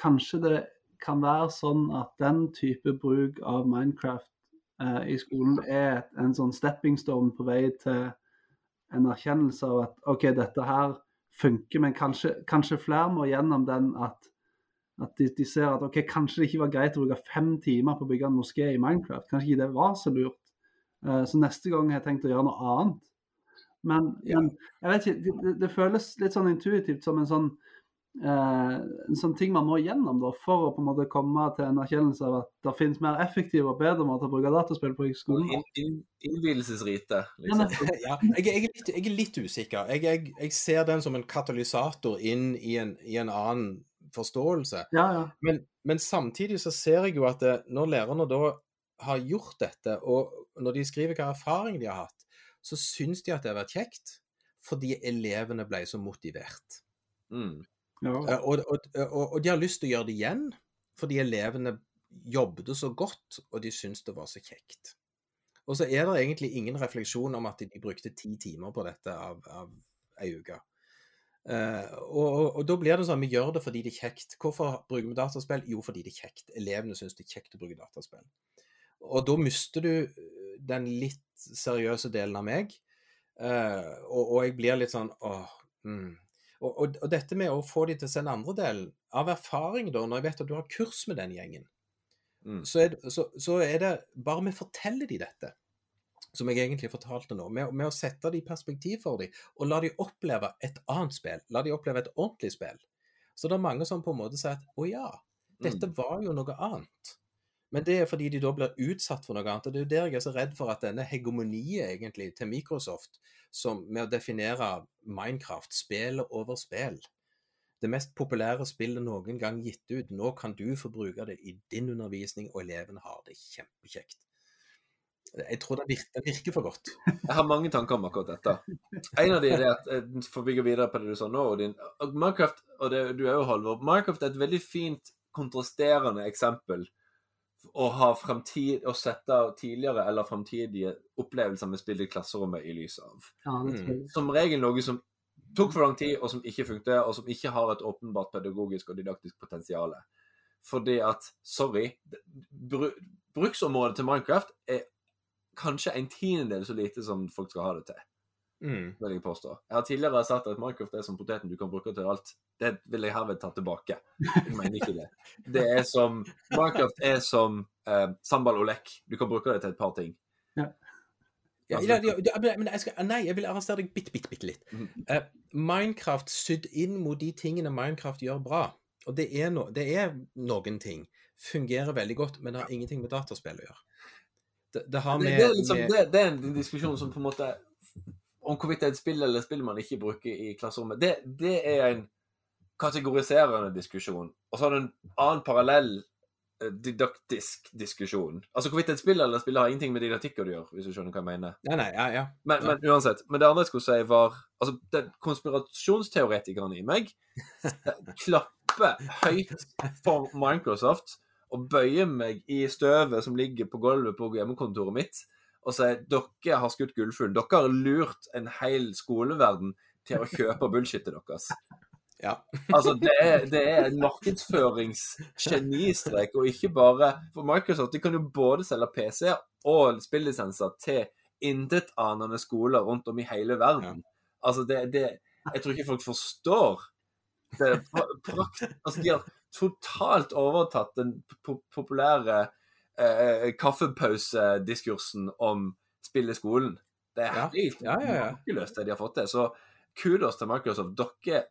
Kanskje det kan være sånn at den type bruk av Minecraft eh, i skolen er en sånn stepping stone på vei til en erkjennelse av at OK, dette her funker, men kanskje, kanskje flere må gjennom den at at de, de ser at ok, kanskje det ikke var greit å bruke fem timer på å bygge en moské i Minecraft. Kanskje ikke det var så lurt. Eh, så neste gang har jeg tenkt å gjøre noe annet. Men, Ja. men jeg vet ikke, det, det, føles litt sånn intuitivt som en sånn eh, en sånn ting man må gjennom da, for å på en måte komme til en erkjennelse av at det finnes mer effektive og bedre måter å bruke dataspill på i skolen. In, in, Innvielsesrite, liksom. <laughs> Ja, jeg, jeg, er litt, jeg er litt usikker. Jeg, jeg ser den som en katalysator inn i en, i en annen forståelse. ja, ja. Men, men samtidig så ser jeg jo at det, når lærerne da har gjort dette, og når de skriver hva erfaring de har hatt, så syns de at det har vært kjekt fordi elevene ble så motivert. Mm. ja. Eh, Og, og, og, og de har lyst til å gjøre det igjen fordi elevene jobbet så godt, og de syntes det var så kjekt. Og så er det egentlig ingen refleksjon om at de brukte ti timer på dette av, av ei uke. Eh, og, og, og da blir det sånn vi gjør det fordi det er kjekt. Hvorfor bruker vi dataspill? Jo, fordi det er kjekt. Elevene syns det er kjekt å bruke dataspill. Og da mister du eh, den litt seriøse delen av meg, Uh, og, og jeg blir litt sånn åh, mm. Og dette med å få de til å se den andre delen, av erfaring da, når jeg vet at du har kurs med den gjengen, Mm. så er, det- så, så er det bare vi forteller de dette, som jeg egentlig fortalte nå, med, med å sette det i perspektiv for dem, og la dem oppleve et annet spill, la dem oppleve et ordentlig spill. Så det er mange som på en måte sier at å ja, dette Mm. var jo noe annet. Men det er fordi de da blir utsatt for noe annet. og Det er jo der jeg er så redd for at denne hegemoniet egentlig til Microsoft, som med å definere Minecraft, spillet over spill Det mest populære spillet noen gang gitt ut. Nå kan du få bruke det i din undervisning, og elevene har det kjempekjekt. Jeg tror det virker, det virker for godt. Jeg har mange tanker om akkurat dette. En av de er at eh, For å bygge videre på det du sa nå, Odin. og Minecraft, og det, du er jo Halvor, Minecraft er et veldig fint kontrasterende eksempel å ha fremtid, å sette tidligere eller fremtidige opplevelser med spill i klasserommet i lys av. ja Mm. Som regel noe som tok for lang tid, og som ikke funket, og som ikke har et åpenbart pedagogisk og didaktisk potensial. Fordi at, sorry, bru, bruksområdet til Minecraft er kanskje en tiendedel så lite som folk skal ha det til, Mm. vil jeg påstå. Jeg har tidligere sagt at Minecraft er som poteten du kan bruke til alt. Det vil jeg herved ta tilbake. Jeg mener ikke det. <laughs> Det er som Minecraft er som eh, sambal lek. Du kan bruke det til et par ting. Ja, ja, ja, ja, men jeg skal, nei, jeg vil arrestere deg bitte, bitte, bitte litt. Mm. Uh, Minecraft sydd inn mot de tingene Minecraft gjør bra. Og det er, no, det er noen ting. Fungerer veldig godt, men det har ingenting med dataspill å gjøre. Det, det har med, det, er liksom, det, er en diskusjon som på en måte Om hvorvidt det er et spill eller et spill man ikke bruker i klasserommet, det, det er en kategoriserende diskusjon. Og så har du en annen parallell eh, didaktisk diskusjon. Altså hvorvidt et spill eller et spill har ingenting med didaktikk å gjøre, hvis du skjønner hva jeg mener. Nei, nei, ja, ja. Men, Ja. men uansett. Men det andre jeg skulle si, var Altså, den konspirasjonsteoretikeren i meg <laughs> klapper høyt for Microsoft og bøyer meg i støvet som ligger på gulvet på hjemmekontoret mitt, og sier dere har skutt gullfuglen. Dere har lurt en hel skoleverden til å kjøpe <laughs> bullshitet deres. ja. Altså, det er, det er en markedsføringsgenistrek, og ikke bare For Microsoft de kan jo både selge PC-er og spillisenser til intetanende skoler rundt om i hele verden. Altså, det, det Jeg tror ikke folk forstår det pra- prakt... Altså, de har totalt overtatt den po- populære eh, kaffepausediskursen om spill i skolen. Det er helt Ja, ja, ja. det de har fått til. Så kudos til Microsoft. Dere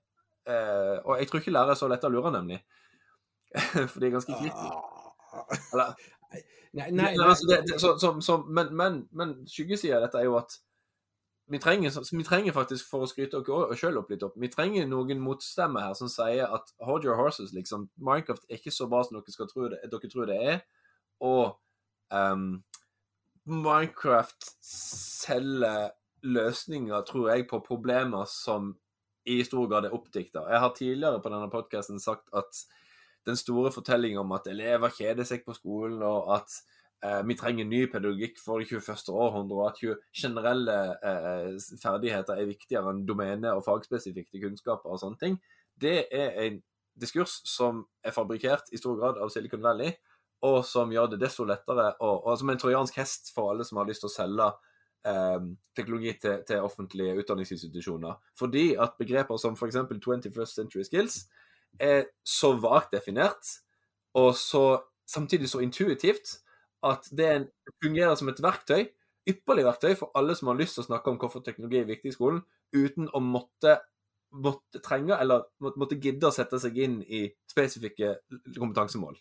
eh, Og jeg tror ikke lærere er så lette å lure, nemlig. <laughs> For de er ganske kritiske. Ah. Eller, Nei, nei, Nei, nei. altså det, det, så, så, så, men, men, men skyggesida av dette er jo at vi trenger, vi trenger faktisk, for å skryte oss sjøl opp litt opp, vi trenger noen motstemmer her som sier at hold your horses, liksom. Minecraft er ikke så bra som dere, tro det, dere tror det er. Og um, Minecraft selger løsninger, tror jeg, på problemer som i stor grad er oppdikta. Jeg har tidligere på denne podkasten sagt at den store fortellingen om at elever kjeder seg på skolen, og at vi trenger ny pedagogikk for det 21. århundre, og at generelle eh, ferdigheter er viktigere enn domene- og fagspesifikke kunnskaper og sånne ting, det er en diskurs som er fabrikkert i stor grad av Silicon Valley, og som gjør det desto lettere, og, og som en trojansk hest for alle som har lyst til å selge eh, teknologi til, til offentlige utdanningsinstitusjoner. Fordi at begreper som f.eks. 21st Century Skills er så vagt definert, og så samtidig så intuitivt, at det er fungerer som et verktøy ypperlig verktøy for alle som har lyst til å snakke om hvorfor teknologi er viktig i skolen, uten å måtte, måtte trenge eller måtte, måtte gidde å sette seg inn i spesifikke kompetansemål.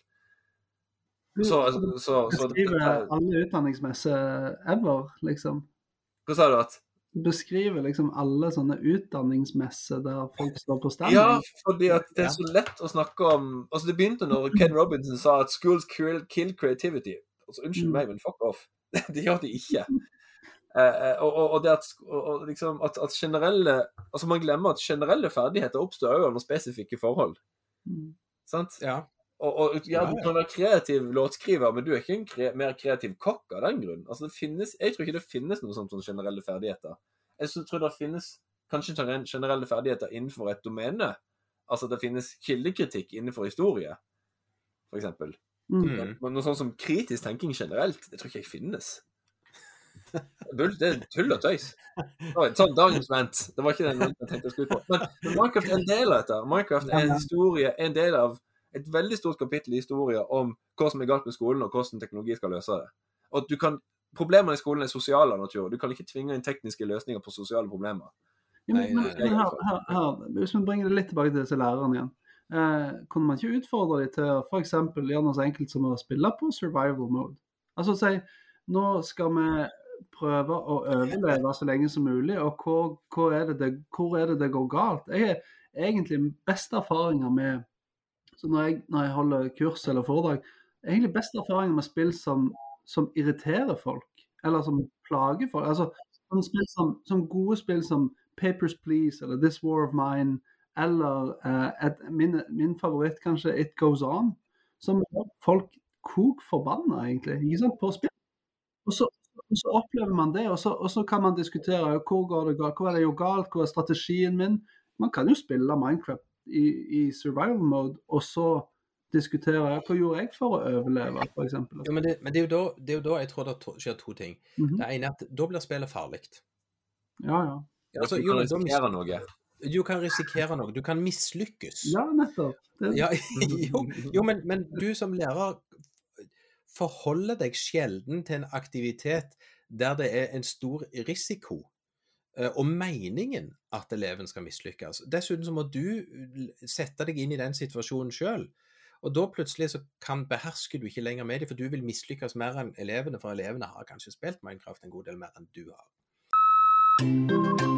Så, så, så, så Beskriver alle utdanningsmesser ever, liksom. Hva sa du? at Beskriver liksom alle sånne utdanningsmesser der folk står på stand. Ja, fordi at det er så lett å snakke om Altså, det begynte når Ken Robinson sa at 'schools kill creativity'. Altså, unnskyld Mm. meg, men fuck off. <laughs> det gjør de ikke. Eh, eh, og, og, og det at, og, liksom at, at generelle Altså, man glemmer at generelle ferdigheter oppstår under spesifikke forhold. Mm. Sant? Ja. Og, og ja, du kan være kreativ låtskriver, men du er ikke en kre mer kreativ kokk av den grunn. Altså, det finnes, jeg tror ikke det finnes noe sånt som generelle ferdigheter. Jeg tror det finnes kanskje generelle ferdigheter innenfor et domene. Altså det finnes kildekritikk innenfor historie, f.eks. Mm. Men noe sånt som kritisk tenking generelt, det tror ikke jeg finnes. Det er bull- Det er tull og tøys. Sånn dagens vent. Det var ikke den jeg tenkte å slutte på. Men, men Minecraft er en del av dette. Minecraft er en historie, en del av et veldig stort kapittel i historien om hva som er galt med skolen, og hvordan teknologi skal løse det. Og at du kan, Problemene i skolen er sosiale av natur. Du kan ikke tvinge inn tekniske løsninger på sosiale problemer. Ja, men, men, her, her, her, hvis vi bringer det litt tilbake til lærerne igjen. Eh, kunne man ikke utfordre dem til f.eks. gjøre noe så enkelt som å spille på survival mode? Altså si nå skal vi prøve å overleve så lenge som mulig, og hvor, hvor, er, det det, hvor er det det går galt? Jeg har egentlig best erfaringer med så når jeg, når jeg holder kurs eller foredrag, egentlig best erfaringer med spill som, som irriterer folk, eller som plager folk. Altså, spill som, som gode spill som Papers, Please eller This War of Mine, eller eh, et, min, min favoritt kanskje It Goes On, som folk kok forbanna, egentlig, ikke sant, på spill. Og så, og så opplever man det, og så, og så kan man diskutere hvor går det galt, hvor er det jo galt, hvor er strategien min. Man kan jo spille Minecraft i, i survival mode, og så diskutere ja, hva gjorde jeg for å overleve, f.eks. Ja, men det, men det, er jo da, det er jo da jeg tror det to, skjer to ting. Mhm. Det ene er at da blir spillet farlig. Ja, ja. Altså, du jo, da noe. Du kan risikere noe. Du kan mislykkes. Ja, nettopp. Ja, <laughs> jo, jo men, men du som lærer forholder deg sjelden til en aktivitet der det er en stor risiko, eh, og meningen at eleven skal mislykkes. Dessuten så må du sette deg inn i den situasjonen sjøl. Og da plutselig så kan behersker du ikke lenger med dem, for du vil mislykkes mer enn elevene, for elevene har kanskje spilt Minecraft en god del mer enn du har.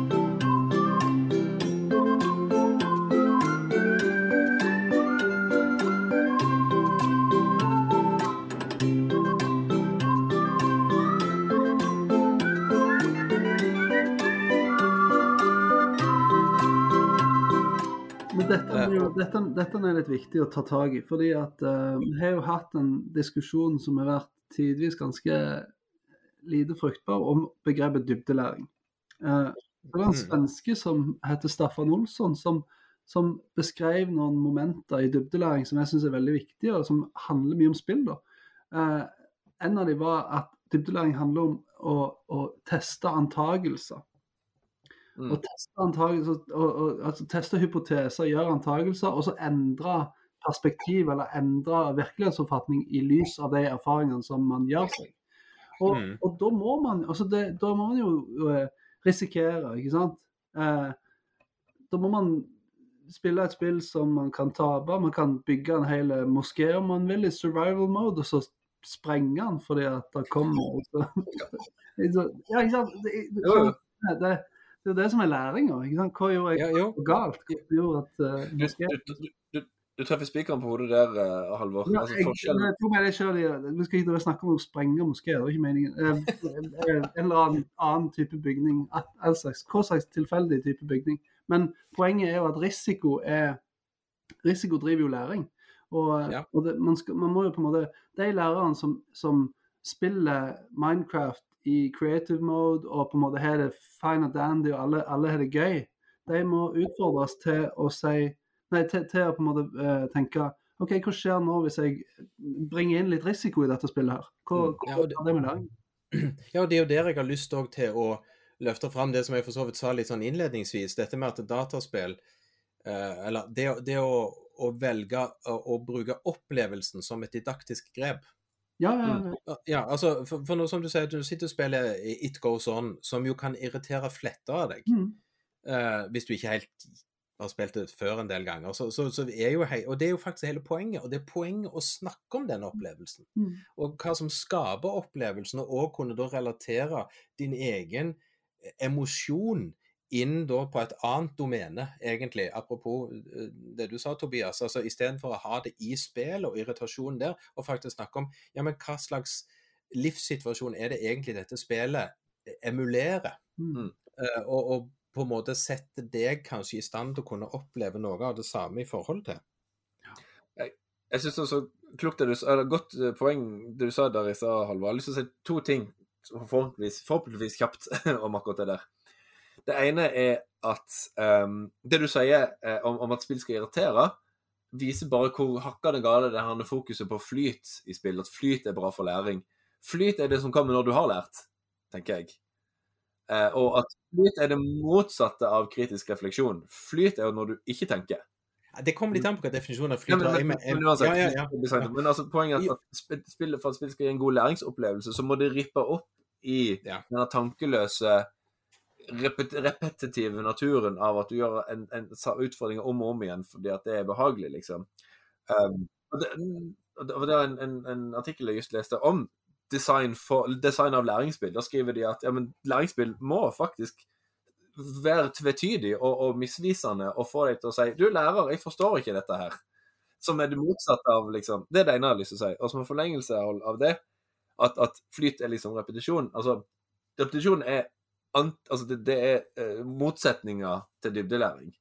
Jo, dette, dette er litt viktig å ta tak i. fordi at uh, Vi har jo hatt en diskusjon som har vært tidvis ganske lite fruktbar om begrepet dybdelæring. Uh, det var en Mm. svenske som heter Staffan Olsson, som, som beskrev noen momenter i dybdelæring som jeg syns er veldig viktige, og som handler mye om spill. da. Uh, en av dem var at dybdelæring handler om å, å teste antagelser. Mm. Og teste altså teste hypoteser, gjøre antagelser, og så endre perspektiv eller endre virkelighetsoppfatning i lys av de erfaringene som man gjør seg. Og, Mm. og da må man altså det, da må man jo eh, risikere, ikke sant. Eh, da må man spille et spill som man kan tape. Man kan bygge en hel moské om man vil i survival mode, og så sprenge den fordi at det kommer <laughs> Ja, ikke sant. Det, det. Det, er jo det som er læringa. Hva gjorde jeg Ja, galt? Hva gjorde at uh, Du, du, treffer spikeren på hodet der, uh, Halvor. ja, Altså, jeg, forskjellen jeg jeg, det selv Vi skal ikke snakke om å sprenge moskeer, det er ikke meningen. Eh, eh, En eller annen, annen type bygning. all slags, Hva slags tilfeldig type bygning. Men poenget er jo at risiko er Risiko driver jo læring. Og, Ja. og det, man, skal, man må jo på en måte De lærerne som, som spiller Minecraft i creative mode og på en måte her det fine and dandy og alle, alle har det gøy, de må utfordres til å si Nei, til, til å på en måte uh, tenke OK, hva skjer nå hvis jeg bringer inn litt risiko i dette spillet her? Hva, Mm, hva ja, det- det med læring? <clears throat> Ja, og det er jo der jeg har lyst til å løfte fram det som jeg for så vidt sa litt sånn innledningsvis. Dette med at dataspill uh, Eller det, det å, å velge å, å bruke opplevelsen som et didaktisk grep. Ja, ja, Mm. ja. Ja, altså, for, for nå som du sier, du sitter og spiller It Goes On, som jo kan irritere fletter av deg, Mm. Uh, hvis du ikke helt har spilt det før en del ganger. Så, så, så er jo hei, og det er jo faktisk hele poenget, og det er poenget å snakke om den opplevelsen. Mm. Og hva som skaper opplevelsen, og også kunne da relatere din egen emosjon inn da på et annet domene, egentlig. Apropos eh, det du sa, Tobias. altså Istedenfor å ha det i spill og irritasjon der, og faktisk snakke om ja, men hva slags livssituasjon er det egentlig dette spillet emulerer? Mm. Uh, og, og på en måte setter deg kanskje i stand til å kunne oppleve noe av det samme i forhold til. Jeg synes det var så klokt det du sa, eller godt eh, poeng det du sa der i stad, Halvor. Jeg har lyst til å si to ting, forhåpentligvis, forhåpentligvis kjapt, <laughs> om akkurat det der. Det ene er at um, det du sier eh, om, om at spill skal irritere, viser bare hvor hakka det gale det her fokuset på flyt i spill. At flyt er bra for læring. Flyt er det som kommer når du har lært, tenker jeg. Uh, og at flyt er det motsatte av kritisk refleksjon. Flyt er jo når du ikke tenker. Det kommer litt an på hva definisjonen av Ja, flyt men, er. men, Jeg- jeg- men, uansett, ja, ja, ja. men altså, poenget er at for at spill skal gi en god læringsopplevelse, så må det rippe opp i Ja. denne tankeløse, repet, repetitive naturen av at du gjør en, en utfordring om og om igjen fordi at det er behagelig, liksom. Um, og det, og det var en, en, en artikkel jeg just leste om design, for, design av læringsspill. Da skriver de at ja, læringsspill må faktisk være tvetydig og, og misvisende og få deg til å si Du, lærer, jeg forstår ikke dette her. Som er det motsatte av liksom Det er det ene jeg har lyst til å si. Og som en forlengelse av det, at, at flyt er liksom repetisjon. Altså, repetisjon er ant, altså det, det er eh, motsetninger til dybdelæring.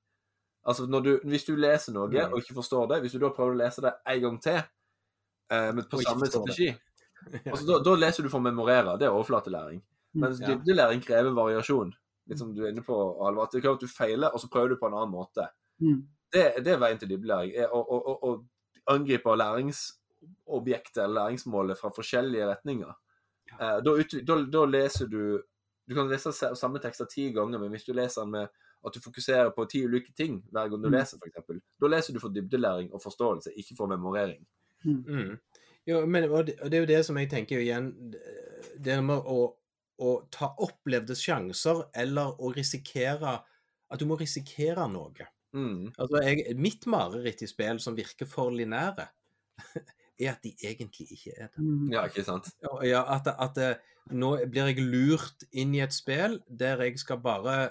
Altså du, Hvis du leser noe Mm. og ikke forstår det, hvis du da prøver å lese det en gang til eh, men på samme strategi <laughs> altså, da, da leser du for å memorere. Det er overflatelæring. Mm. Mens Ja. dybdelæring krever variasjon. Litt som du er inne på, Halvor. At det krever at du feiler, og så prøver du på en annen måte. Mm. Det, det er veien til dybdelæring. Å, å, å, angripe læringsobjektet eller læringsmålet fra forskjellige retninger. Eh, da, da, da leser du Du kan lese samme tekster ti ganger, men hvis du leser den med at du fokuserer på ti ulike ting hver gang du Mm. leser, f.eks., da leser du for dybdelæring og forståelse, ikke for memorering. Mm. Jo, men, og, det, og det er jo det som jeg tenker igjen Det med å, å ta opplevde sjanser, eller å risikere At du må risikere noe. Mm. Altså, jeg, Mitt mareritt i spill som virker for linære, <laughs> er at de egentlig ikke er det. Mm. Ja, ikke sant? Ja, Ja, at, at eh, nå blir jeg lurt inn i et spill der jeg skal bare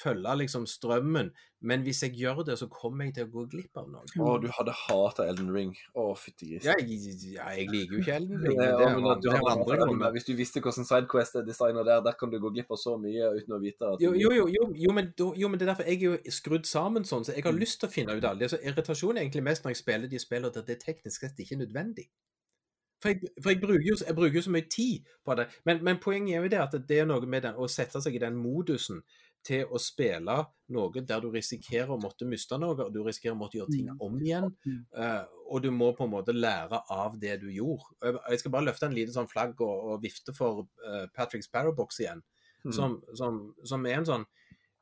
følge liksom strømmen, men hvis jeg gjør det, så kommer jeg til å gå glipp av noe. Å, du hadde hata Elden Ring. Å, fytti grisen. Ja, ja, jeg liker jo ikke Elden Ring. Ja, men Det er, men du det grunner. Ring. Hvis du visste hvordan Sidequest er designa der, der kan du gå glipp av så mye uten å vite at Jo, jo, jo, jo, men, jo, men det er derfor jeg er jo skrudd sammen sånn, så jeg har Mm. lyst til å finne ut av det. Så irritasjon er egentlig mest når jeg spiller de spillene der det teknisk sett ikke er nødvendig. For jeg, for jeg, bruker, jo, jeg bruker jo så mye tid på det. Men, men poenget er jo det at det er noe med den, å sette seg i den modusen til å spille noe der du risikerer å måtte miste noe, og du risikerer å måtte gjøre ting Mm. om igjen. Mm. eh, og du må på en måte lære av det du gjorde. Jeg- skal bare løfte en liten sånn flagg og, og vifte for Patrick's Patrick Sparrowbox igjen Mm. som, som, som er en sånn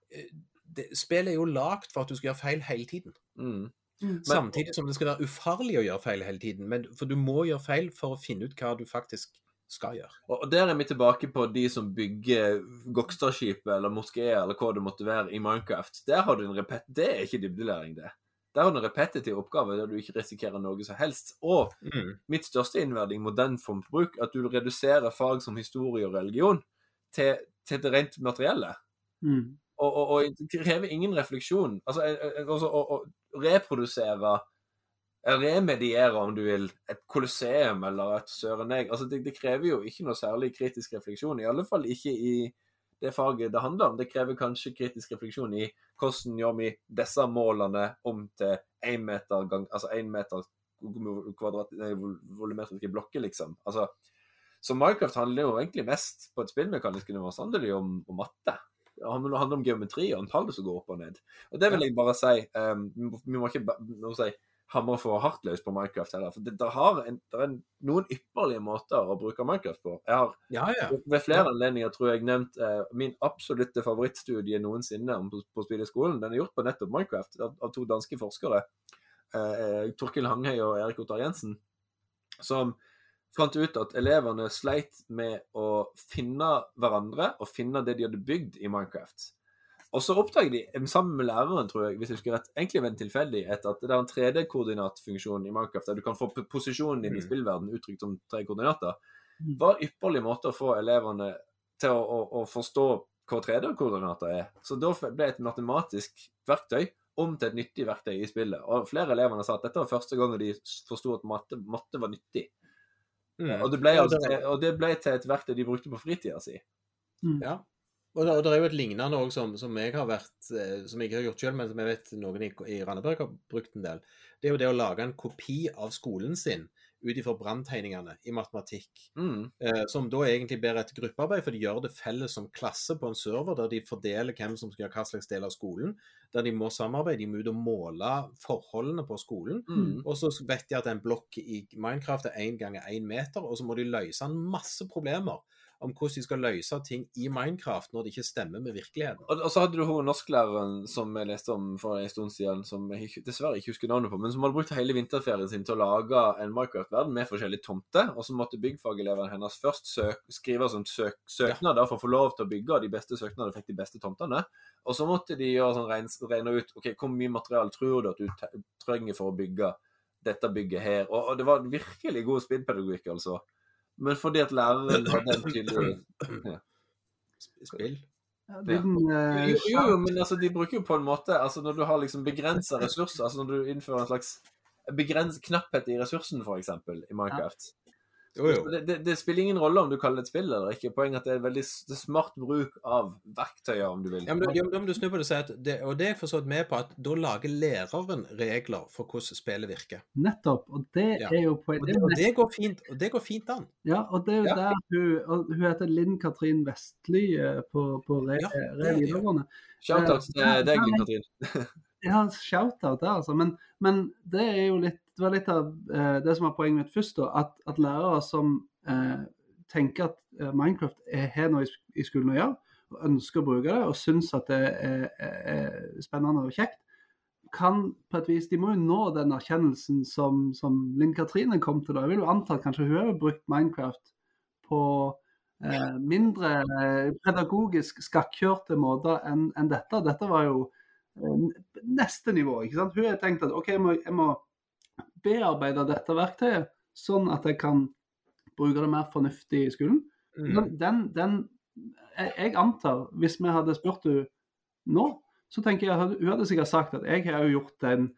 spill det, Spillet er jo lagd for at du skal gjøre feil hele tiden. mm. Mm. Samtidig som det skal være ufarlig å gjøre feil hele tiden. Men, for du må gjøre feil for å finne ut hva du faktisk skal gjøre. Og der er vi tilbake på de som bygger Gokstadskipet eller moskeer eller hva det måtte være i Minecraft. Der har du en repet... Det er ikke dybdelæring, det. Der har du en repetitiv oppgave der du ikke risikerer noe som helst. Og mitt største innvending mot den form for bruk, at du reduserer fag som historie og religion til, til det rent materielle. Mm. Og, og, og det krever ingen refleksjon. Altså, altså å, å reprodusere eh, Remediere, om du vil, et kolosseum eller et søren jeg. Altså, det, det krever jo ikke noe særlig kritisk refleksjon. I alle fall ikke i det faget det handler om. Det krever kanskje kritisk refleksjon i hvordan gjør vi disse målene om til én meter gang, altså én meter kvadrat, nei, volumetriske blokker, liksom. Altså, så Minecraft handler jo egentlig mest på et spillmekanisk nivå, så det jo om, om matte. Det handler handler om geometri og antallet som går opp og ned. Og det vil jeg bare si. Um, vi må- ikke må si, hamre for hardt løs på Minecraft heller. For det, det, har en, det er noen ypperlige måter å bruke Minecraft på. Jeg har Ja, ja. ved flere anledninger tror jeg nevnt eh, min absolutte favorittstudie noensinne om på, på spilleskolen. Den er gjort på nettopp Minecraft av, av to danske forskere. Eh, Torkil Hanghøy og Erik Ottar Jensen. Som fant ut at elevene sleit med å finne hverandre og finne det de hadde bygd i Minecraft. Og så oppdaget de, sammen med læreren, tror jeg, hvis jeg husker rett, egentlig ved en tilfeldighet, at det er en 3D-koordinatfunksjon i Minecraft der du kan få posisjonen din i Mm. spillverden uttrykt som tre koordinater. Mm. var en ypperlig måte å få elevene til å, å, å forstå hva 3D-koordinater er. Så da ble et matematisk verktøy om til et nyttig verktøy i spillet. Og flere elever sa at dette var første gangen de forsto at matte, matte var nyttig. Mm. Og det, ble, Ja, altså, det- og det ble til et verktøy de brukte på fritida si. Ja. Og det, og det er jo et lignende òg som, som jeg har vært eh, Som jeg ikke har gjort sjøl, men som jeg vet noen i, i Randaberg har brukt en del. Det er jo det å lage en kopi av skolen sin ut ifra branntegningene i matematikk. Mm. Eh, som da egentlig blir et gruppearbeid, for de gjør det felles som klasse på en server, der de fordeler hvem som skal gjøre hva slags del av skolen. Der de må samarbeide, de må ut og måle forholdene på skolen. Mm. Og så vet de at en blokk i Minecraft er én ganger én meter, og så må de løse en masse problemer om hvordan de skal løse ting i Minecraft når det ikke stemmer med virkeligheten. Og, og så hadde du hun norsklæreren som jeg leste om for en stund siden, som jeg dessverre ikke husker navnet på, men som hadde brukt hele vinterferien sin til å lage en Minecraft-verden med forskjellige tomter. Og så måtte byggfagelevene hennes først søk, skrive sånn søk, søknader for å få lov til å bygge, og de beste søknadene fikk de beste tomtene. Og så måtte de gjøre sånn regne, regne ut ok, hvor mye materiale tror du at du trenger for å bygge dette bygget her. Og, og det var virkelig god speedpedagogikk, altså. Men fordi at læreren har den tydelig Spill. Ja, eh, Jo, jo, jo, men altså, de bruker jo på en måte altså Når du har liksom begrensa ressurser, altså når du innfører en slags begrens, knapphet i ressursen, f.eks., i Minecraft Jo, jo. det, det, det spiller ingen rolle om du kaller det et spill eller ikke. Poenget er at det er veldig det er smart bruk av verktøyer, om du vil. Ja, men, ja, men du snur på det at det, og det er jeg forstått med på, at da lager læreren regler for hvordan spillet virker. Nettopp. Og det Ja. er jo poenget. Og det det, jo og det, går, fint, og det går fint an. Ja, og det er jo Ja. der hun og Hun heter Linn Katrin Vestly eh, på, på Re, Ja, Re videregående. Shout-out til deg. Linn Katrin. <laughs> Ja, shout-out der, altså. Men, men det er jo litt Det var litt av eh, det som var poenget mitt først, da. At, at lærere som eh, tenker at eh, Minecraft har noe i, i skolen å gjøre, og ønsker å bruke det, og syns at det er, er, er spennende og kjekt, kan på et vis De må jo nå den erkjennelsen som, som Linn Katrine kom til. da. Jeg vil jo anta at kanskje hun har brukt Minecraft på eh, mindre pedagogisk skakkjørte måter enn en dette. Dette var jo neste nivå. ikke sant? Hun har tenkt at OK, jeg må, jeg må bearbeide dette verktøyet sånn at jeg kan bruke det mer fornuftig i skolen. Mm. Den, den, den jeg, jeg antar, hvis vi hadde spurt henne nå, så tenker jeg hun hadde sikkert sagt at jeg har jo gjort den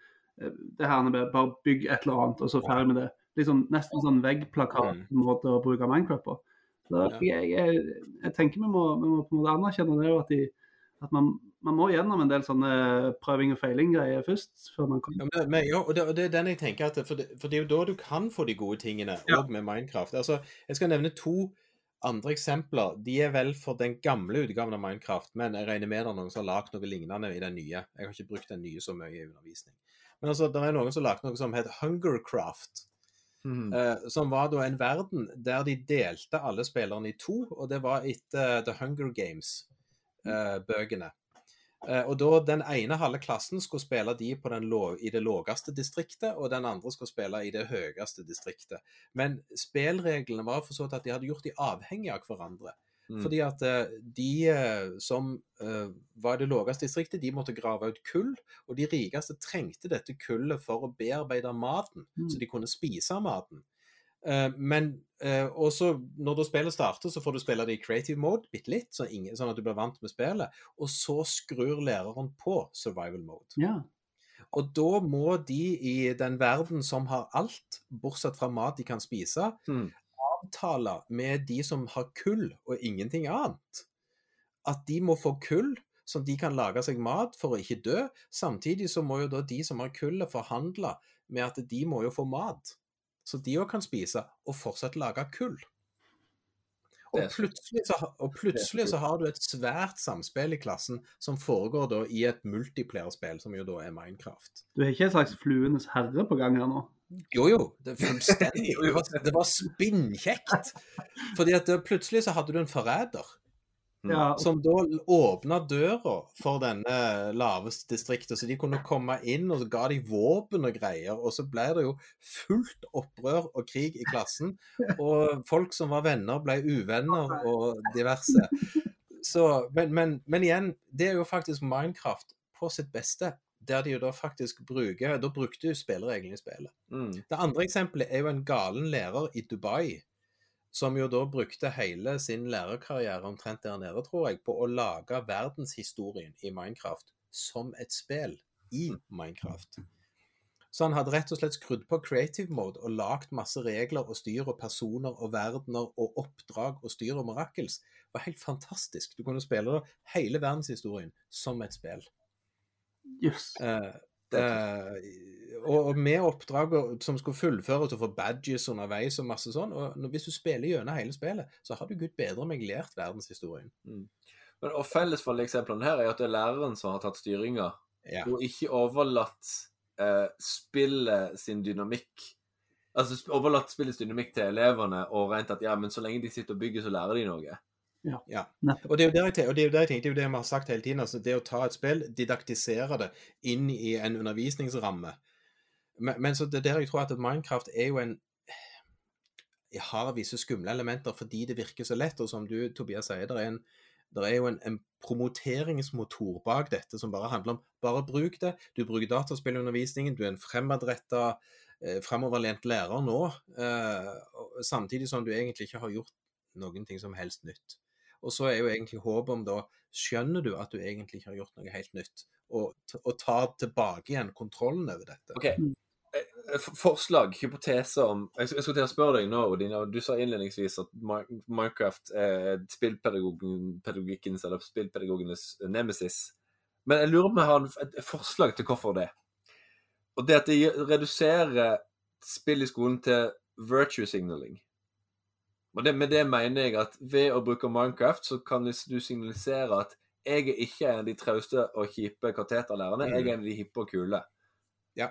eh, det her med bare bygg et eller annet, og så ferdig med det. Liksom, nesten sånn veggplakat-måte å bruke Minecraft på. Så jeg, jeg, jeg tenker vi må, vi må på en måte anerkjenne det, jo at, de, at man, man må gjennom en del sånne prøving og feiling-greier først. før man kommer. Ja, men, men, ja, og, det, og det er den jeg tenker at For det, for det er jo da du kan få de gode tingene Ja. med Minecraft. Altså, Jeg skal nevne to andre eksempler. De er vel for den gamle utgaven av Minecraft, men jeg regner med det er noen som har lagd noe lignende i den nye. Jeg har ikke brukt den nye så mye i undervisning. Men altså, det er noen som har lagd noe som heter Hungercraft. Mm. Uh, som var da en verden der de delte alle spillerne i to, og det var etter The Hunger Games-bøkene. Eh, og da Den ene halve klassen skulle spille de på den i det laveste distriktet, og den andre skulle spille i det høyeste distriktet. Men spillreglene var for så vidt at de hadde gjort de avhengige av hverandre. Mm. Fordi at eh, de eh, som eh, var i det laveste distriktet, de måtte grave ut kull. Og de rikeste trengte dette kullet for å bearbeide maten, Mm. så de kunne spise maten. Eh, men eh, også når da spillet starter, så får du spille det i creative mode bitte litt, så ingen, sånn at du blir vant med spillet. Og så skrur læreren på survival mode. Ja. Og da må de i den verden som har alt, bortsett fra mat de kan spise, mm. avtale med de som har kull og ingenting annet. At de må få kull, så de kan lage seg mat for å ikke dø. Samtidig så må jo da de som har kullet, forhandle med at de må jo få mat. Så de òg kan spise og fortsatt lage kull. Og plutselig, så, og plutselig så har du et svært samspill i klassen som foregår da i et multiplierspill, som jo da er Minecraft. Du har ikke en slags fluenes herre på gang her nå? Jo, jo. Det er fullstendig. Det var, det var spinnkjekt. Fordi at plutselig så hadde du en forræder. Ja, som da åpna døra for denne laveste distriktet, så de kunne komme inn, og så ga de våpen og greier. Og så ble det jo fullt opprør og krig i klassen. <laughs> Og folk som var venner, ble uvenner og diverse. Så, men, men, men igjen, det er jo faktisk Minecraft på sitt beste. Der de jo da faktisk bruker Da brukte jo spillereglene i spillet. Mm. Det andre eksempelet er jo en galen lærer i Dubai. Som jo da brukte hele sin lærerkarriere omtrent der nede, tror jeg, på å lage verdenshistorien i Minecraft som et spill i Minecraft. Så han hadde rett og slett skrudd på creative mode og lagd masse regler og styr og personer og verdener og oppdrag og styr og mirakels. Det var helt fantastisk. Du kunne spille hele verdenshistorien som et spill. Eh, eh, og, og med oppdraget som skulle fullføres og få badges underveis og masse sånn. Og hvis du spiller gjennom hele spillet, så har du gud bedre meg lært verdenshistorien. Men, og Felles for alle eksemplene her er at det er læreren som har tatt styringa, Ja. og ikke overlatt eh, spillet sin dynamikk Altså overlatt spillets dynamikk til elevene og regnet at ja, men så lenge de sitter og bygger, så lærer de noe. Nettopp. Og det er jo der jeg, te- og det er jo der jeg tenker, det er jo det vi har sagt hele tiden. altså Det å ta et spill, didaktisere det inn i en undervisningsramme. Men, men så det er der jeg tror at Minecraft er jo en jeg har visse skumle elementer fordi det virker så lett. Og som du, Tobias, sier, det er, en, det er jo en, en promoteringsmotor bak dette som bare handler om bare bruk det. Du bruker dataspillundervisningen, du er en fremadretta, eh, framoverlent lærer nå. Eh, samtidig som du egentlig ikke har gjort noen ting som helst nytt. Og så er jo egentlig håpet om da Skjønner du at du egentlig ikke har gjort noe helt nytt, og, og tar tilbake igjen kontrollen over dette? OK. Eh, Forslag, hypotese om Jeg skulle til å spørre deg nå, Odina. Du sa innledningsvis at Minecraft er spillpedagogikkens eller spillpedagogenes nemesis. Men jeg lurer på om jeg har et forslag til hvorfor det. Og det at det reduserer spill i skolen til virtue signaling. Og det, med det mener jeg at ved å bruke Minecraft, så kan du signalisere at jeg er ikke en av de trauste og kjipe kateterlærerne. Jeg er en av de hippe og kule. Ja.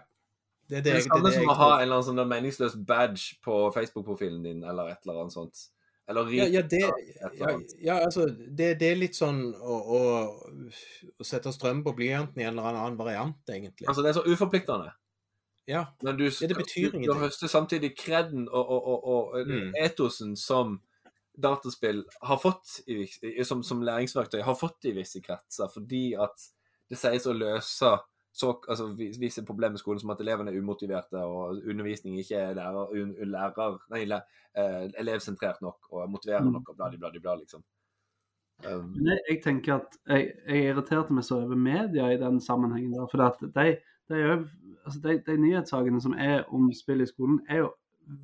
Det er Det er det jeg- samme det som jeg å ha en eller annen sånn meningsløs badge på Facebook-profilen din, eller et eller annet sånt. Eller rik, Ja, ja, det, ja, ja altså, det, det er litt sånn å, å, å sette strøm på blyanten i en eller annen variant, egentlig. Altså, det er så uforpliktende. Ja. Men du, Ja, det betyr du, du ingenting. høster samtidig kreden og, og, og, og Mm. etosen som dataspill har fått i, som, som læringsverktøy har fått i visse kretser, fordi at det sies å løse så, altså, visse problemer i skolen, som at elevene er umotiverte, og undervisning ikke er lærer, un, lærer, nei, le, eh, elevsentrert nok og motiverende Mm. nok, og bla, bla, bla, bla, liksom. Um, jeg, jeg tenker at jeg, jeg irriterte meg så over media i den sammenhengen. der, For at de, de, er altså de, de nyhetssakene som er om spill i skolen, er jo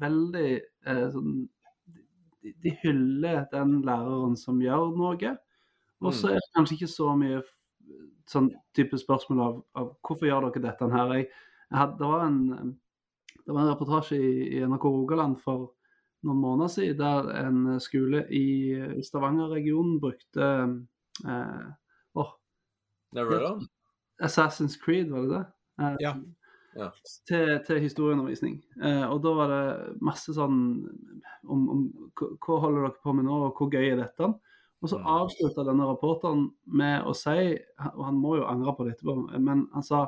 veldig eh, sånn de, de hyller den læreren som gjør noe. Og så Mm. er det kanskje ikke så mye sånn type spørsmål av, av hvorfor gjør dere dette her. Jeg, jeg hadde, det, var en, det var en reportasje i, i NRK Rogaland for noen måneder siden der en skole i, i Stavanger-regionen brukte eh, oh, Assassin's Creed, var det det? Eh, Ja. Ja. Til, til historieundervisning. Eh, og da var det masse sånn om, om hva- holder dere på med nå, og hvor gøy er dette? Og så Mm. avslutta denne rapporteren med å si, og han må jo angre på det etterpå, men han sa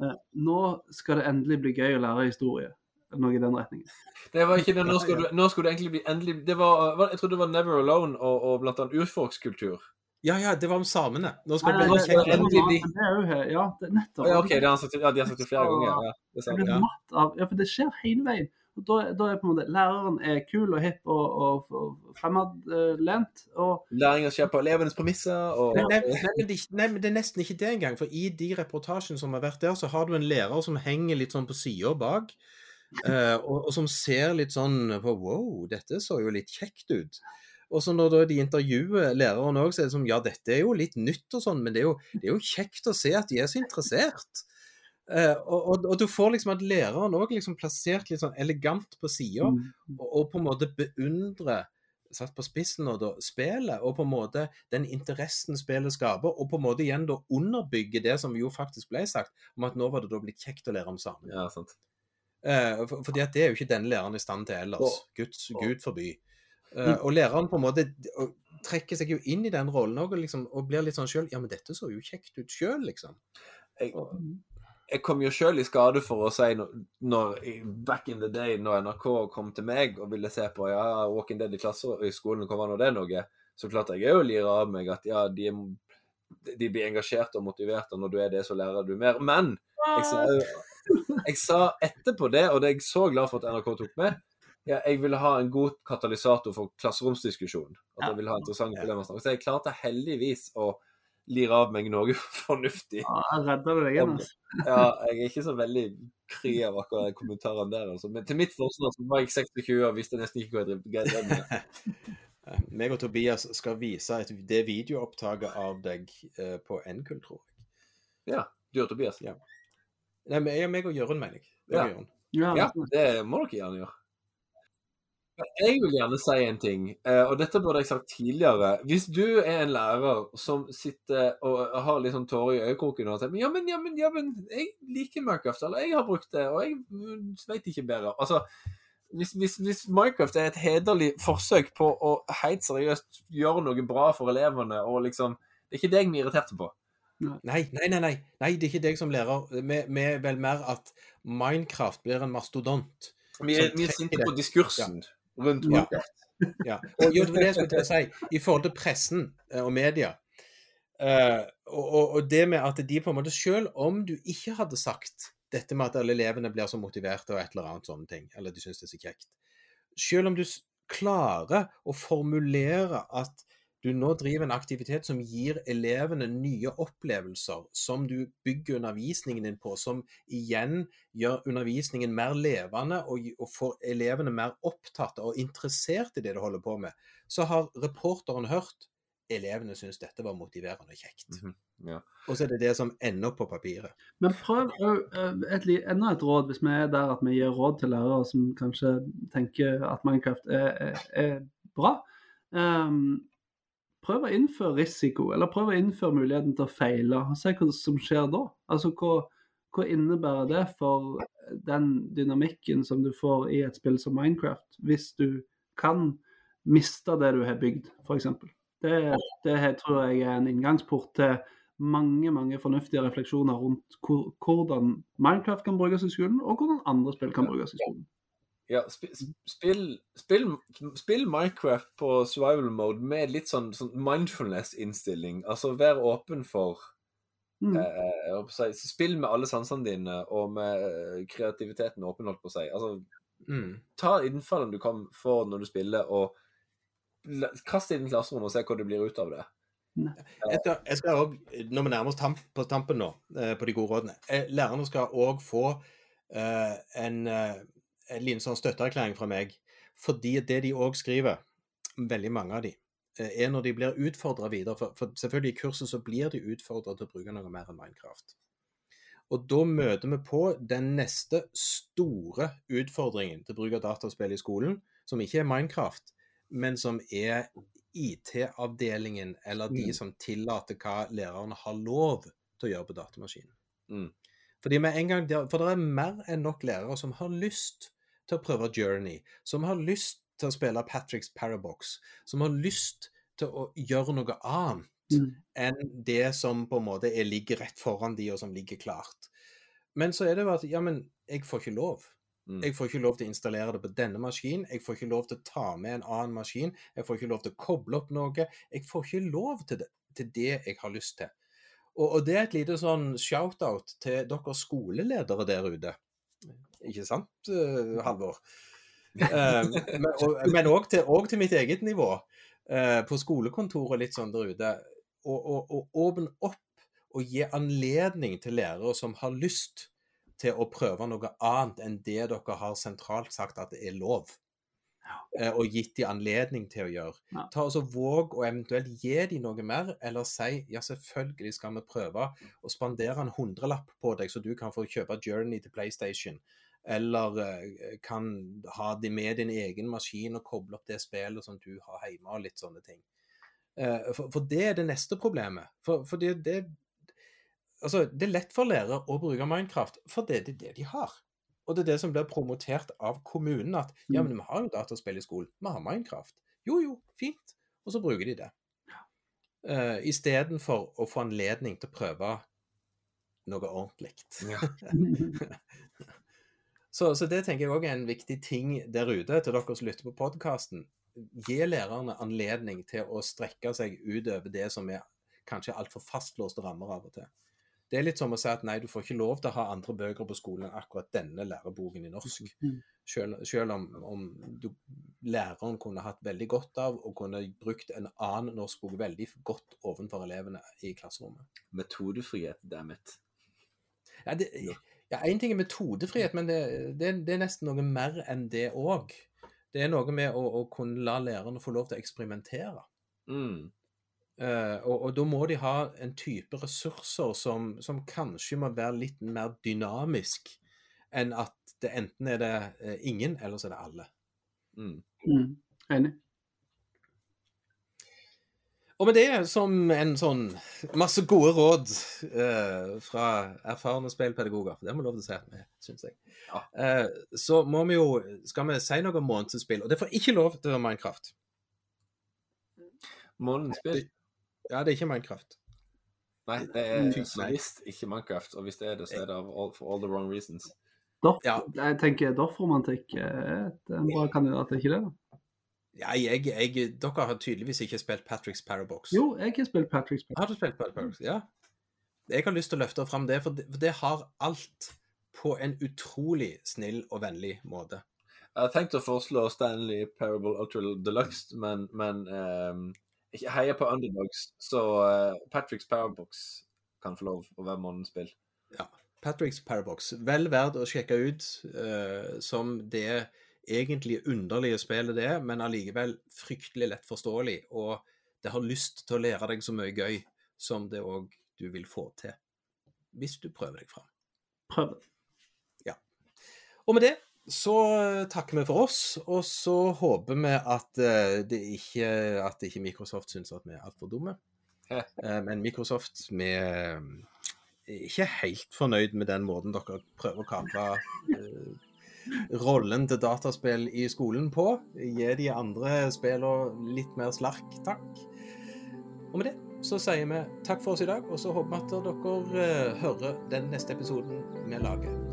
eh, nå skal det endelig bli gøy å lære historie. Noe i den retningen. Det var ikke det. Nå skulle, du, nå skulle det egentlig bli endelig Det var, var Jeg trodde det var Never Alone og, og blant annet urfolkskultur. Ja, ja, det var om samene. Nå skal Nei, det det- kjekt. det- det er jo her. Ja, det, nettopp. Ja, OK, det har sagt, ja, de har sagt det flere ganger. Ja, det stemmer. Ja. av Ja, for det skjer hele veien. Og da, da er på en måte læreren er kul og hipp og, og, og fremadlent. Og Læringa skjer på elevenes premisser. Og, Nei, nei, <laughs> men det, nei, men det er nesten ikke det engang. For i de reportasjene som har vært der, så har du en lærer som henger litt sånn på sida bak. eh, og, og som ser litt sånn på Wow, dette så jo litt kjekt ut. Og så når de intervjuer læreren òg, så er det som ja, dette er jo litt nytt og sånn, men det er jo, det er jo kjekt å se at de er så interessert. Eh, og, og, og du får liksom at læreren òg liksom plassert litt sånn elegant på sida, Mm. og, og på en måte beundre satt på spissen og da, spillet, og på en måte den interessen spillet skaper, og på en måte igjen da underbygge det som jo faktisk ble sagt, om at nå var det da blitt kjekt å lære om sammen. ja, sant. Eh, for, fordi at det er jo ikke denne læreren i stand til ellers. Guds, Gud forby. Eh, og læreren på en måte og trekker seg jo inn i den rollen òg, og, liksom, og blir litt sånn sjøl Ja, men dette så jo kjekt ut sjøl, liksom. Jeg, jeg kom jo sjøl i skade for å si når, når Back in the day, når NRK kom til meg og ville se på ja, Walking Dead i klasser i skolen, kommer nå det noe? Så klart jeg òg lirer av meg at ja, de, de blir engasjerte og motiverte, og når du er det, så lærer du mer. Men jeg sa, jeg sa etterpå det, og det er jeg så glad for at NRK tok med, ja, jeg ville ha en god katalysator for klasseromsdiskusjon. At jeg ville ha interessante problemer å snakke. Så jeg klarte heldigvis å lire av meg noe <laughs> fornuftig. Ja, jeg redder det deg igjen. altså. <laughs> Ja, jeg er ikke så veldig kry av akkurat de kommentarene der, altså. Men til mitt forsvar så var jeg 26 og visste nesten ikke hva jeg drev med. <laughs> meg og Tobias skal vise et, det videoopptaket av deg eh, på NKUL, tror jeg. Du og Tobias? Ja. Nei, men jeg, meg og Jørund, mener jeg. Ja. Ja, Ja, det må dere gjerne gjøre. Jeg vil gjerne si en ting, eh, og dette burde jeg sagt tidligere. Hvis du er en lærer som sitter og har litt sånn tårer i øyekroken og sier ja, men, ja, men, ja, men jeg liker Minecraft, eller jeg har brukt det, og jeg mm, vet ikke bedre. Altså, hvis, hvis, hvis Minecraft er et hederlig forsøk på å helt seriøst gjøre noe bra for elevene, og liksom Det er ikke det jeg blir irritert på. Nei, nei, nei, nei. nei, det er ikke deg som lærer. Vi er vel mer at Minecraft blir en mastodont. Vi er, vi er sinte på diskursen rundt Ja. Ja. Og jo, det var det jeg skulle til å si. I forhold til pressen eh, og media. Uh, og, og det med at de på en måte Selv om du ikke hadde sagt dette med at alle elevene blir så motiverte og et eller annet sånne ting, eller de syns det er så kjekt Selv om du klarer å formulere at du nå driver en aktivitet som gir elevene nye opplevelser, som du bygger undervisningen din på, som igjen gjør undervisningen mer levende og, og får elevene mer opptatt og interessert i det de holder på med, så har reporteren hørt elevene syns dette var motiverende og kjekt. Mhm, ja. Og så er det det som ender opp på papiret. Men prøv òg et, enda et råd, hvis vi er der at vi gir råd til lærere som kanskje tenker at Minecraft er, er, er bra. Ehm, prøv å innføre risiko, eller prøv å innføre muligheten til å feile. og Se hva som skjer da. Altså hva, hva innebærer det for den dynamikken som du får i et spill som Minecraft, hvis du kan miste det du har bygd, f.eks. Det, det tror jeg er en inngangsport til mange mange fornuftige refleksjoner rundt hvordan Minecraft kan brukes i skolen, og hvordan andre spill kan brukes i skolen. Ja, sp sp- spill, spill, spill Minecraft på survival mode med litt sånn, sånn mindfulness-innstilling. Altså vær åpen for Mm. eh, å si, Spill med alle sansene dine og med eh, kreativiteten åpen, holdt på å si. Altså, Mm. ta innfallene du kan få når du spiller, og kast inn i klasserommet og se hva det blir ut av det. Etter, jeg skal også, når vi nærmer oss tamp, på tampen nå, eh, på de gode rådene eh, Lærerne skal òg få eh, en, eh, en liten sånn støtteerklæring fra meg. Fordi det de òg skriver, veldig mange av de, eh, er når de blir utfordra videre. For, for selvfølgelig i kurset så blir de utfordra til å bruke noe mer enn Minecraft. Og da møter vi på den neste store utfordringen til bruk av dataspill i skolen, som ikke er Minecraft, men som er IT-avdelingen, eller de Mm. som tillater hva lærerne har lov til å gjøre på datamaskinen. Mm. Fordi med en gang, der- For det er mer enn nok lærere som har lyst til å prøve Journey, som har lyst til å spille Patrick's Parabox, som har lyst til å gjøre noe annet Mm. enn det som på en måte er, ligger rett foran de, og som ligger klart. Men så er det jo at ja, men jeg får ikke lov. Mm. Jeg får ikke lov til å installere det på denne maskinen. Jeg får ikke lov til å ta med en annen maskin. Jeg får ikke lov til å koble opp noe. Jeg får ikke lov til det, til det jeg har lyst til. Og, og det er et lite sånn shout-out til dere skoleledere der ute. Ikke sant, eh, Halvor? <laughs> Eh, men òg til, til mitt eget nivå. eh, på skolekontoret litt sånn der ute. Og åpne opp og gi anledning til lærere som har lyst til å prøve noe annet enn det dere har sentralt sagt at det er lov. Og gitt de anledning til å gjøre. Ja. Ta altså Våg å eventuelt gi de noe mer, eller si ja, selvfølgelig skal vi prøve å spandere en hundrelapp på deg, så du kan få kjøpe Journey til PlayStation. Eller eh, kan ha de med din egen maskin og koble opp det spillet som du har hjemme, og litt sånne ting. Eh, for, for det er det neste problemet. For, for det, det Altså, det er lett for lærere å bruke Minecraft, for det, det er det de har. Og det er det som blir promotert av kommunen, at ja, Mm. men vi har jo dataspill i skolen, vi har Minecraft. Jo, jo, fint. Og så bruker de det. Uh, Istedenfor å få anledning til å prøve noe ordentlig. Ja. <laughs> <laughs> Så, så det tenker jeg òg er en viktig ting der ute til dere som lytter på podkasten. Gi lærerne anledning til å strekke seg utover det som er kanskje altfor fastlåste rammer av og til. Det er litt som å si at nei, du får ikke lov til å ha andre bøker på skolen enn akkurat denne læreboken i norsk. Mm. Selv, selv om, om du, læreren kunne hatt veldig godt av og kunne brukt en annen norsk bok veldig godt ovenfor elevene i klasserommet. Metodefrihet, dammit. Ja, det, ja, Én ting er metodefrihet, men det, det, det er nesten noe mer enn det òg. Det er noe med å, å kunne la lærerne få lov til å eksperimentere. Mm. Uh, og, og da må de ha en type ressurser som, som kanskje må være litt mer dynamisk enn at det enten er det eh, ingen, eller så er det alle. Mm. Mm. Enig. Og med det som en sånn masse gode råd eh, fra erfarne spillpedagoger, for det må lov til å si at vi syns jeg, Ja. eh, så må vi jo Skal vi si noe om månedens spill? Og det får ikke lov til å være Minecraft. Månedens spill? Ja, det er ikke Minecraft. Nei, det er visst ikke Minecraft. Og hvis det er det, så er det av all, for all the wrong reasons. Dorf, Ja. Jeg tenker Doff-romantikk er et- en bra kandidat, er ikke det? da? Ja, jeg, jeg, dere har tydeligvis ikke spilt Patrick's Parabox. Jo, jeg har spilt Patrick's Parabox. Har du spilt Patrick's Parabox? Ja. Jeg har lyst til å løfte fram det, for det, for det har alt på en utrolig snill og vennlig måte. Jeg har tenkt å foreslå Stanley Parable Ultra Deluxe, men, men um, jeg heier på underdogs, så uh, Patrick's Parabox kan få lov å være månedens spill. Ja. Patrick's Parabox. Vel verdt å sjekke ut uh, som det egentlig underlige spillet det er, men allikevel fryktelig lett forståelig. Og det har lyst til å lære deg så mye gøy som det òg du vil få til. Hvis du prøver deg fram. Prøv Ja. Og med det så eh, takker vi for oss, og så håper vi at eh, det ikke, at ikke Microsoft syns at vi er altfor dumme. Eh, Men Microsoft vi er ikke helt fornøyd med den måten dere prøver å kapre rollen til dataspill i skolen på. Gi de andre spillene litt mer slark, takk. Og med det så sier vi takk for oss i dag, og så håper vi at dere eh, hører den neste episoden vi lager